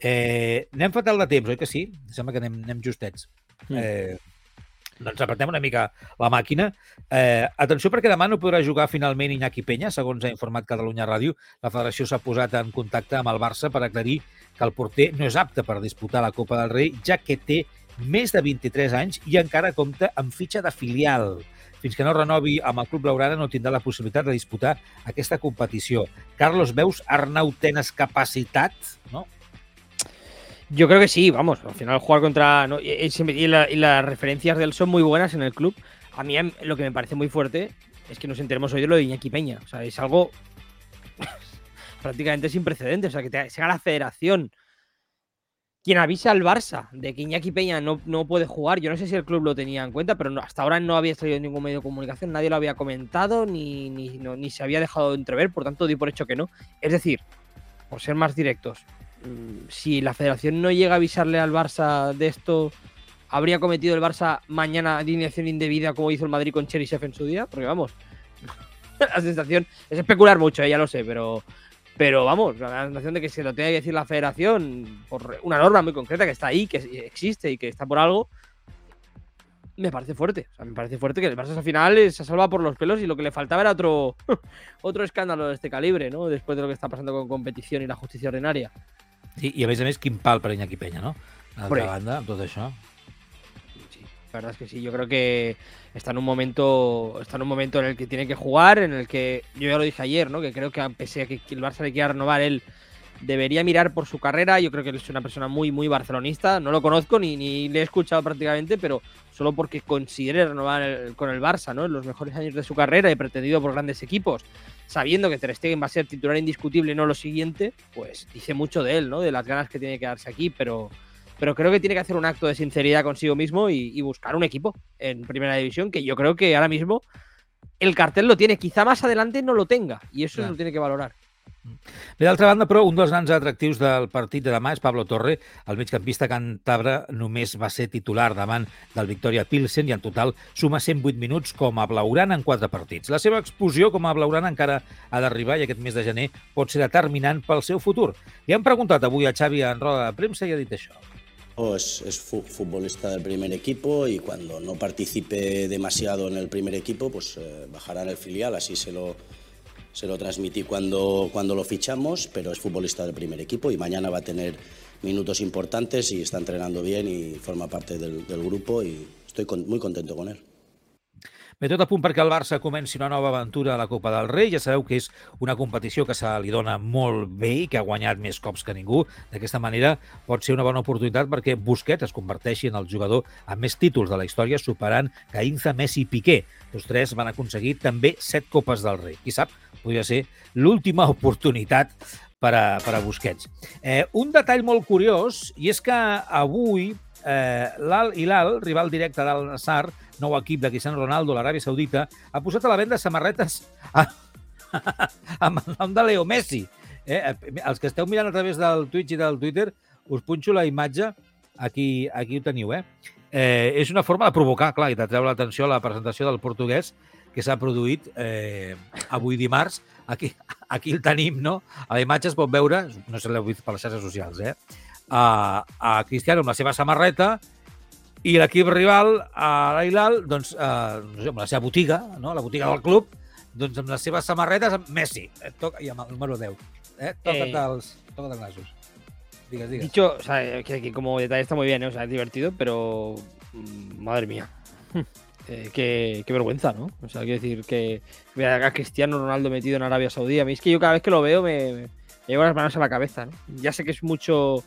Eh, anem fatal de temps, oi que sí? Sembla que anem, anem justets. Eh, doncs apretem una mica la màquina. Eh, atenció perquè demà no podrà jugar finalment Iñaki Penya, segons ha informat Catalunya Ràdio. La federació s'ha posat en contacte amb el Barça per aclarir que el porter no és apte per disputar la Copa del Rei, ja que té més de 23 anys i encara compta amb fitxa de filial. Fins que no renovi amb el Club Blaugrana no tindrà la possibilitat de disputar aquesta competició. Carlos, veus Arnau tenes capacitat? No? Yo creo que sí, vamos, al final jugar contra... Y, y, la, y, las referencias de él son muy buenas en el club. A mí lo que me parece muy fuerte es que nos enteremos hoy de lo de Iñaki Peña. O sea, es algo *laughs* prácticamente sin precedentes. O sea, que sea la federación quien avisa al Barça de que Iñaki Peña no, no, puede jugar. Yo no sé si el club lo tenía en cuenta, pero hasta ahora no había salido ningún medio de comunicación, nadie lo había comentado, ni, ni, ni se había dejado entrever, por tanto di por hecho que no. Es decir, por ser más directos, si la federación no llega a avisarle al Barça de esto, ¿habría cometido el Barça mañana alineación indebida como hizo el Madrid con Cherisev en su día? Porque vamos, *laughs* la sensación es especular mucho, eh, ya lo sé, pero, pero vamos, la sensación de que se lo tenga que decir la federación por una norma muy concreta que está ahí, que existe y que está por algo, me parece fuerte. O sea, me parece fuerte que el Barça al final se salva por los pelos y lo que le faltaba era otro, *laughs* otro escándalo de este calibre, ¿no? Después de lo que está pasando con competición y la justicia ordinaria. Sí, y a més a més, quin pal per Iñaki Peña, no? A la banda, amb tot això. Sí, la verdad es que sí. Yo creo que está en un momento está en un momento en el que tiene que jugar, en el que yo ya lo dije ayer, ¿no? Que creo que pese a que el Barça le quiera renovar, él debería mirar por su carrera. Yo creo que él es una persona muy, muy barcelonista. No lo conozco ni, ni le he escuchado prácticamente, pero solo porque considere renovar con el Barça, ¿no? En los mejores años de su carrera y pretendido por grandes equipos sabiendo que Ter Stegen va a ser titular indiscutible y no lo siguiente, pues dice mucho de él, ¿no? De las ganas que tiene que darse aquí, pero, pero creo que tiene que hacer un acto de sinceridad consigo mismo y, buscar un equipo en Primera División, que yo creo que ahora mismo el cartel lo tiene, quizá más adelante no lo tenga, y eso lo tiene que valorar. Bé, d'altra banda, però, un dels grans atractius del partit de demà és Pablo Torre. El migcampista cantabre només va ser titular davant del Victoria Pilsen i en total suma 108 minuts com a blaugrana en quatre partits. La seva explosió com a blaugrana encara ha d'arribar i aquest mes de gener pot ser determinant pel seu futur. Li han preguntat avui a Xavi en roda de premsa i ha dit això. Oh, es, es, futbolista del primer equipo y cuando no participe demasiado en el primer equipo, pues eh, bajará en el filial, así se lo, se lo transmití cuando, cuando lo fichamos, pero es futbolista del primer equipo y mañana va a tener minutos importantes y está entrenando bien y forma parte del, del grupo y estoy con, muy contento con él. Bé, tot a punt perquè el Barça comenci una nova aventura a la Copa del Rei. Ja sabeu que és una competició que se li dona molt bé i que ha guanyat més cops que ningú. D'aquesta manera pot ser una bona oportunitat perquè Busquets es converteixi en el jugador amb més títols de la història, superant Gainza, Messi i Piqué. Tots tres van aconseguir també set Copes del Rei. Qui sap, podria ser l'última oportunitat per a, per a Busquets. Eh, un detall molt curiós, i és que avui eh, l'Al Hilal, rival directe del Nassar, nou equip de Cristiano Ronaldo, l'Aràbia Saudita, ha posat a la venda samarretes a, *laughs* amb el nom de Leo Messi. Eh? Els que esteu mirant a través del Twitch i del Twitter, us punxo la imatge, aquí, aquí ho teniu, eh? eh? És una forma de provocar, clar, i de treure l'atenció a la presentació del portuguès que s'ha produït eh, avui dimarts. Aquí, aquí el tenim, no? A la imatge es pot veure, no sé si l'heu vist per les xarxes socials, eh? A, a Cristiano amb la seva samarreta i l'equip rival, a l'Ailal, doncs, eh, no sé, amb la seva botiga, no? la botiga del club, doncs amb les seves samarretes, amb Messi, eh, toca, i amb el número 10. Eh? Toca't Eh. els, toca't els nasos. Digues, digues. Dicho, o sea, que, que como detalle está muy bien, ¿eh? o sea, es divertido, pero mm, madre mía. Eh, qué, vergüenza, ¿no? O sea, quiero decir que ver a Cristiano Ronaldo metido en Arabia Saudí. A mí es que yo cada vez que lo veo me, me llevo las manos a la cabeza, ¿no? Ya sé que es mucho,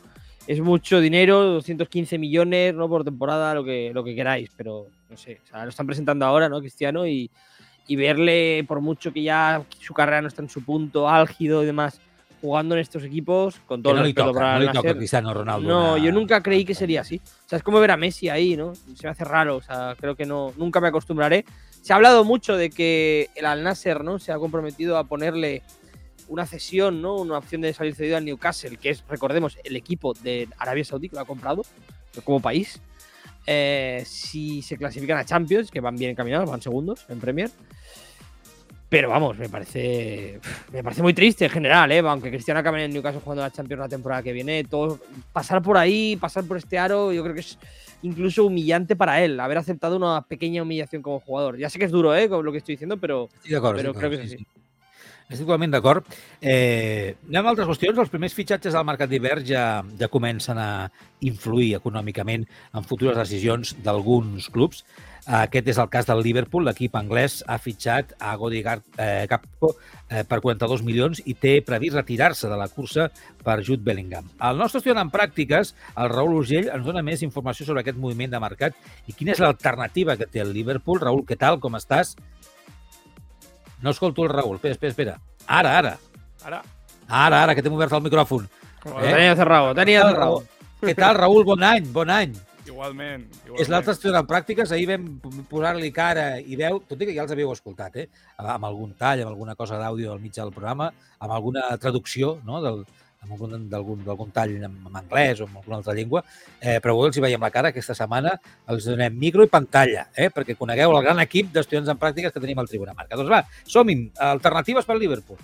es mucho dinero, 215 millones, ¿no? Por temporada, lo que, lo que queráis, pero no sé, o sea, lo están presentando ahora, ¿no? Cristiano y, y verle, por mucho que ya su carrera no está en su punto álgido y demás, jugando en estos equipos, con Que todo no el toca, para no toca Cristiano Ronaldo. no, una- yo nunca creí que sería así. O sea, es como ver a Messi ahí, ¿no? Se me hace raro, o sea, creo que no, nunca me acostumbraré. Se ha hablado mucho de que el Al Nasser, ¿no? Se ha comprometido a ponerle una cesión, ¿no? Una opción de salir cedido al Newcastle, que es, recordemos, el equipo de Arabia Saudí que lo ha comprado como país. Eh, si se clasifican a Champions, que van bien encaminados, van segundos en Premier. Pero vamos, me parece me parece muy triste en general, ¿eh? aunque Cristiano acabe en el Newcastle jugando la Champions la temporada que viene, todo, pasar por ahí, pasar por este aro, yo creo que es incluso humillante para él, haber aceptado una pequeña humillación como jugador. Ya sé que es duro, ¿eh? Con lo que estoy diciendo, pero Estic d'acord, Però estic crec que és així. Estic totalment d'acord. Eh, anem a altres qüestions. Els primers fitxatges al mercat d'hivern ja, ja comencen a influir econòmicament en futures decisions d'alguns clubs. Aquest és el cas del Liverpool. L'equip anglès ha fitxat a Godi eh, Gakpo eh, per 42 milions i té previst retirar-se de la cursa per Jude Bellingham. El nostre estudiant en pràctiques, el Raül Urgell, ens dona més informació sobre aquest moviment de mercat i quina és l'alternativa que té el Liverpool. Raül, què tal? Com estàs? No escolto el Raül. Espera, espera, espera. Ara, ara. Ara, Ara, ara, que t'hem obert el micròfon. Eh? tenía cerrado, tenía cerrado. Què tal, Raül? Bon any, bon any. Igualment. igualment. És l'altre estudiant en pràctiques. Ahir vam posar-li cara i veu, tot i que ja els havíeu escoltat, eh? amb algun tall, amb alguna cosa d'àudio al mig del programa, amb alguna traducció, no? Del, d'algun tall en, en anglès o en alguna altra llengua, eh, però avui els hi veiem la cara aquesta setmana, els donem micro i pantalla, eh, perquè conegueu el gran equip d'estudiants en pràctiques que tenim al Tribuna Marca. Doncs va, som-hi, alternatives per Liverpool.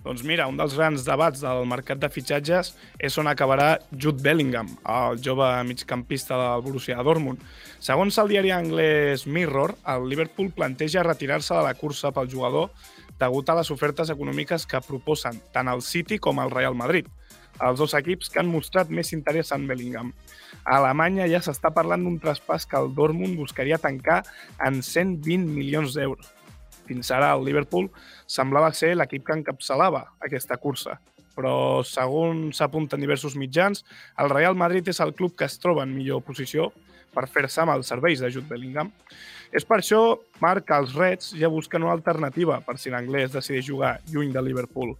Doncs mira, un dels grans debats del mercat de fitxatges és on acabarà Jude Bellingham, el jove migcampista del Borussia Dortmund. Segons el diari anglès Mirror, el Liverpool planteja retirar-se de la cursa pel jugador degut a les ofertes econòmiques que proposen tant el City com el Real Madrid, els dos equips que han mostrat més interès en Bellingham. A Alemanya ja s'està parlant d'un traspàs que el Dortmund buscaria tancar en 120 milions d'euros. Fins ara el Liverpool semblava ser l'equip que encapçalava aquesta cursa. Però, segons s'apunten diversos mitjans, el Real Madrid és el club que es troba en millor posició per fer-se amb els serveis de Bellingham. És per això, Marc, que els Reds ja busquen una alternativa per si l'anglès decideix jugar lluny de Liverpool.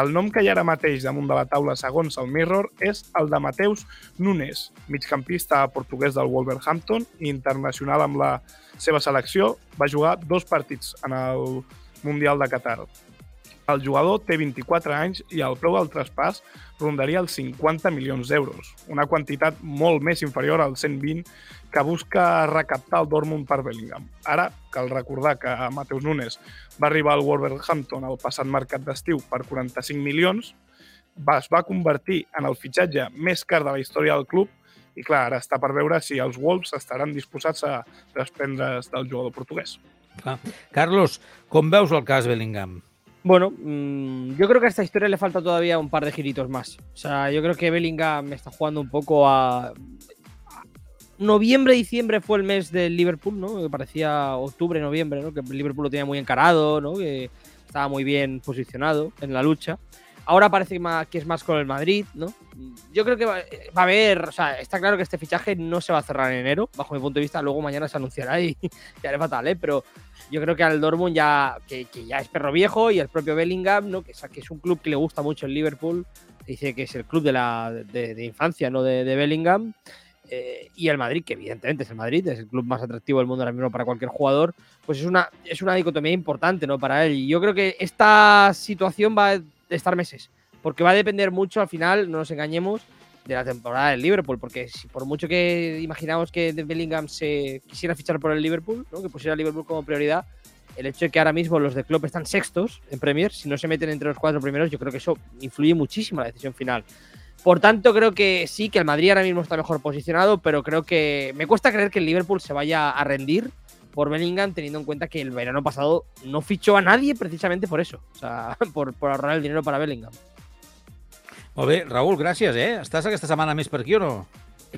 El nom que hi ha ara mateix damunt de la taula, segons el Mirror, és el de Mateus Nunes, migcampista portuguès del Wolverhampton i internacional amb la seva selecció. Va jugar dos partits en el Mundial de Qatar. El jugador té 24 anys i el preu del traspàs rondaria els 50 milions d'euros, una quantitat molt més inferior als 120 que busca recaptar el Dortmund per Bellingham. Ara, cal recordar que Mateus Nunes va arribar al Wolverhampton al passat mercat d'estiu per 45 milions, va, es va convertir en el fitxatge més car de la història del club i, clar, ara està per veure si els Wolves estaran disposats a desprendre's del jugador portuguès. Clar. Carlos, com veus el cas Bellingham? Bueno, mm, yo creo que a esta historia le falta todavía un par de giritos más. O sea, yo creo que Bellingham está jugando un poco a, noviembre, diciembre fue el mes del Liverpool, ¿no? Que parecía octubre, noviembre, ¿no? Que Liverpool lo tenía muy encarado, ¿no? Que estaba muy bien posicionado en la lucha. Ahora parece que es más con el Madrid, ¿no? Yo creo que va, va a haber, o sea, está claro que este fichaje no se va a cerrar en enero, bajo mi punto de vista. Luego mañana se anunciará y *laughs* ya haré fatal, ¿eh? Pero yo creo que al Dortmund ya, que, que ya es perro viejo y el propio Bellingham, ¿no? Que, es- es un club que le gusta mucho el Liverpool, dice que es el club de la de, infancia, ¿no? De, Bellingham. Eh, y el Madrid, que evidentemente es el Madrid, es el club más atractivo del mundo ahora mismo para cualquier jugador, pues es una, es una dicotomía importante ¿no? para él. Y yo creo que esta situación va estar meses, porque va a depender mucho al final, no nos engañemos, de la temporada del Liverpool, porque si por mucho que imaginamos que Bellingham se quisiera fichar por el Liverpool, que pusiera el Liverpool como prioridad, el hecho de que ahora mismo los de Klopp están sextos en Premier, si no se meten entre los cuatro primeros, yo creo que eso influye muchísimo en la decisión final. Por tanto, creo que sí, que el Madrid ahora mismo está mejor posicionado, pero creo que me cuesta creer que el Liverpool se vaya a rendir por Bellingham, teniendo en cuenta que el verano pasado no fichó a nadie precisamente por eso, o sea, *laughs* por, por ahorrar el dinero para Bellingham. Molt bé, Raül, gràcies, eh? Estàs aquesta setmana més per aquí o no?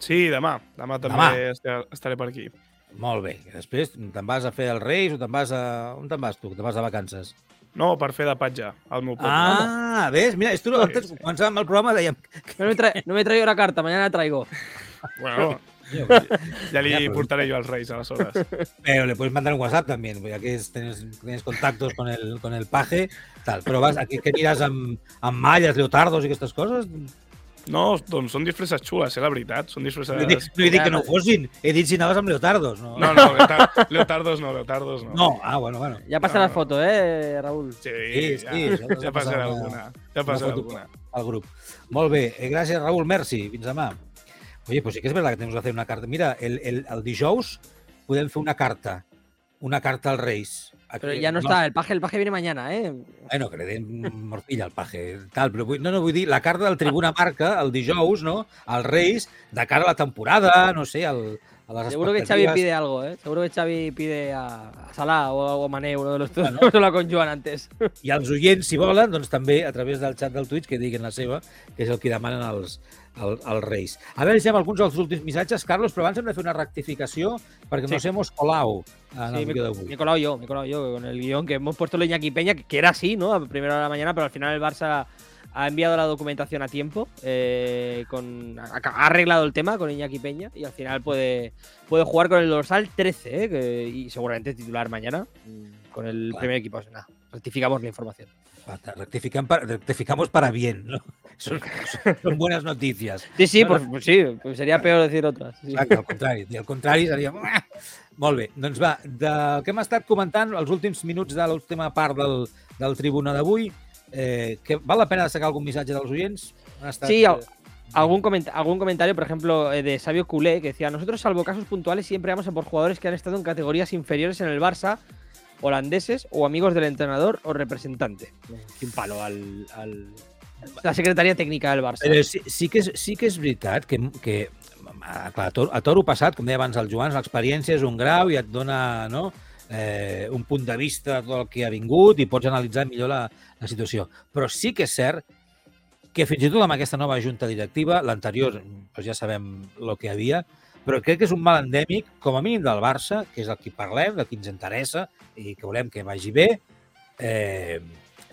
Sí, demà. Demà també Demà. estaré- estaré per aquí. Molt bé. I després te'n vas a fer els Reis o te'n vas a... On te'n vas tu? Te'n vas de vacances? No, per fer de patge al meu poble. Ah, ves? Mira, esto antes, sí. començàvem el programa, dèiem... No me, tra- no me traigo la carta, mañana la traigo. Bueno, "Coño, ja Ja, però- portaré jo als Reis, aleshores. Pero le puedes mandar un WhatsApp también, ya que es- tienes, tienes contactos con el, con el paje, tal. Pero vas, aquí que miras amb, amb malles, leotardos i aquestes coses? No, doncs són disfresses xules, és la veritat. Són No disfresses... he, dit, no he dit que no fossin, he dit si anaves amb leotardos. No, No, no, leotar- leotardos no, leotardos no. no. ah, bueno, bueno. Ya pasa No, la no. foto, ¿eh, Raúl? Sí, Sí, ja, sí, *laughs* ja s'ha passarà alguna. Ja Una passarà alguna. al grup. Molt bé, eh, gràcies Raúl, merci, fins demà. Oye, pues sí que es verdad que tenemos que hacer una carta. Mira, el, el, el dijous podem fer una carta, una carta als Reis. Pero ya no está, el paje, el paje viene mañana, ¿eh? Bueno, que li den morcilla al paje. Tal, però vull, no, no, vull dir, la carta del Tribuna Marca, el dijous, no? als Reis, de cara a la temporada, no sé, al, a les Seguro que Xavi pide algo, ¿eh? Seguro que Xavi pide a, a Salah o a Mané, uno de los dos. Bueno. *laughs* Con Joan antes. I els oients, si volen, doncs també a través del xat del Twitch que diguin la seva, que és el que demanen els, el, els Reis. A veure si hem alguns dels últims missatges, Carlos, però abans hem de fer una rectificació perquè Sí. nos hemos colado en Sí, el me, vídeo me d'avui. he colado yo, me he colado yo con el guion que hemos puesto Iñaki Peña, que, era así, ¿no? A primera hora de la mañana, pero al final el Barça ha enviado la documentación a tiempo, eh, con, ha, ha arreglado el tema con Iñaki Peña y al final puede, puede jugar con el dorsal 13, ¿eh? que- y seguramente titular mañana mm, con el Claro. primer equipo. Nada, rectificamos la información. Rectifican para, rectificamos para bien, ¿no? *laughs* Son, son buenas noticias. Sí, sí, No, pues, pues sí, pues sería peor decir otras. sí. Exacte, al contrari. I al contrari seria... Molt bé, doncs va, del que hem estat comentant els últims minuts de l'última part del, del tribuna d'avui, eh, que val la pena destacar algun missatge dels oients? Han estat, Sí, al- eh, Algún, coment- algún comentario, por ejemplo, eh, de Sabio Culé, que decía, nosotros salvo casos puntuales siempre vamos a por jugadores que han estado en categorías inferiores en el Barça, holandeses o amigos del entrenador o representante. Un palo al, al- la secretaria técnica del Barça. Però sí, sí, que és, sí que és veritat que, que a, clar, a, toro, a toro passat, com deia abans el Joan, l'experiència és un grau i et dona no, eh, un punt de vista de tot el que ha vingut i pots analitzar millor la, la situació. Però sí que és cert que fins i tot amb aquesta nova junta directiva, l'anterior doncs ja sabem el que havia, però crec que és un mal endèmic, com a mínim del Barça, que és el que parlem, del que ens interessa i que volem que vagi bé, eh,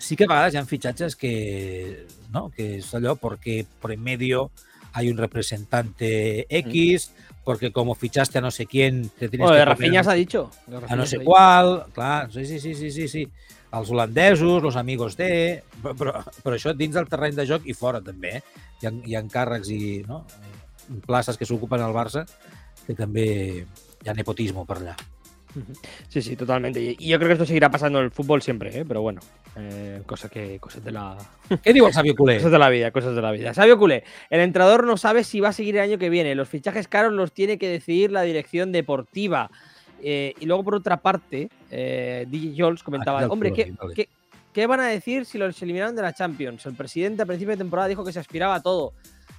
sí que a vegades hi ha fitxatges que, no, que és allò perquè en medio hay un representante X, porque como fichaste a no sé quién, te tienes Bueno, que Rafinha s'ha dicho. De a no sé dicho. qual, clar, sí, sí, sí, sí, sí, sí. Els holandesos, els amigos de... Però, però, però això dins del terreny de joc i fora també, eh? Hi ha, hi ha càrrecs i no? Places que s'ocupen al Barça que també hi ha nepotismo per allà. Sí, sí, totalmente. Y yo creo que esto seguirá pasando en el fútbol siempre, ¿eh? pero bueno, eh, cosa que, cosas de la, *laughs* Què diu el Sabio Culé? Cosas de la vida, cosas de la vida. Sabio Culé, el entrenador no sabe si va a seguir el año que viene. Los fichajes caros los tiene que decidir la dirección deportiva. Eh, y luego, por otra parte, eh, DJ Jols comentaba, hombre, ¿qué, qué, qué van a decir si los eliminaron de la Champions? El presidente a principio de temporada dijo que se aspiraba a todo.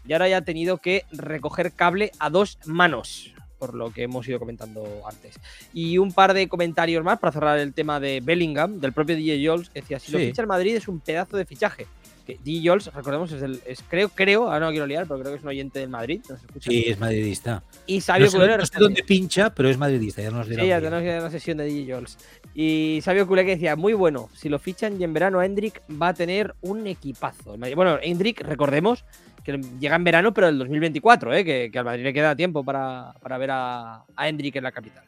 Y ahora ya ha tenido que recoger cable a dos manos, por lo que hemos ido comentando antes. Y un par de comentarios más para cerrar el tema de Bellingham, del propio DJ Jols, que decía, si lo ficha el Madrid es un pedazo de fichaje. Que Digi Jols, recordemos, es, el, es creo, creo, ahora no quiero liar, pero creo que es un oyente del Madrid. Nos escucha. Sí, es madridista. Y Sabio no sé, Culé no sé dónde pincha, pero es madridista, ya nos dirá. Sí, ya tenemos a la sesión de DJ Jols. Y Sabio Culé que decía, muy bueno, si lo fichan y en verano Hendrik va a tener un equipazo. Bueno, Hendrik, recordemos que llega en verano, pero del 2024, ¿eh? que, que al Madrid le queda tiempo para, para ver a, a Hendrik en la capital.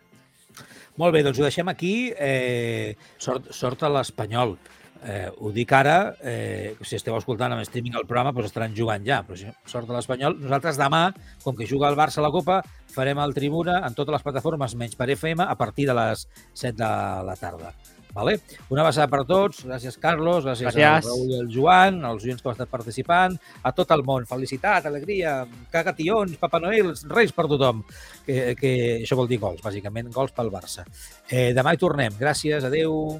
Molt bé, doncs ho deixem aquí. Eh, sort, sort a l'Espanyol. Eh, ho dic ara, eh, si esteu escoltant amb streaming el programa, doncs estaran jugant ja, però si sort a l'Espanyol. Nosaltres demà, com que juga el Barça a la Copa, farem el Tribuna en totes les plataformes, menys per FM, a partir de les 7 de la tarda. Vale? Una abraçada per tots. Gràcies, Carlos. Gràcies, Gràcies. al Raül i al Joan, als oients que heu estat participant, a tot el món. Felicitat, alegria, cagations, Papa Noel, reis per tothom. Que, que això vol dir gols, bàsicament, gols pel Barça. Eh, demà hi tornem. Gràcies, adeu.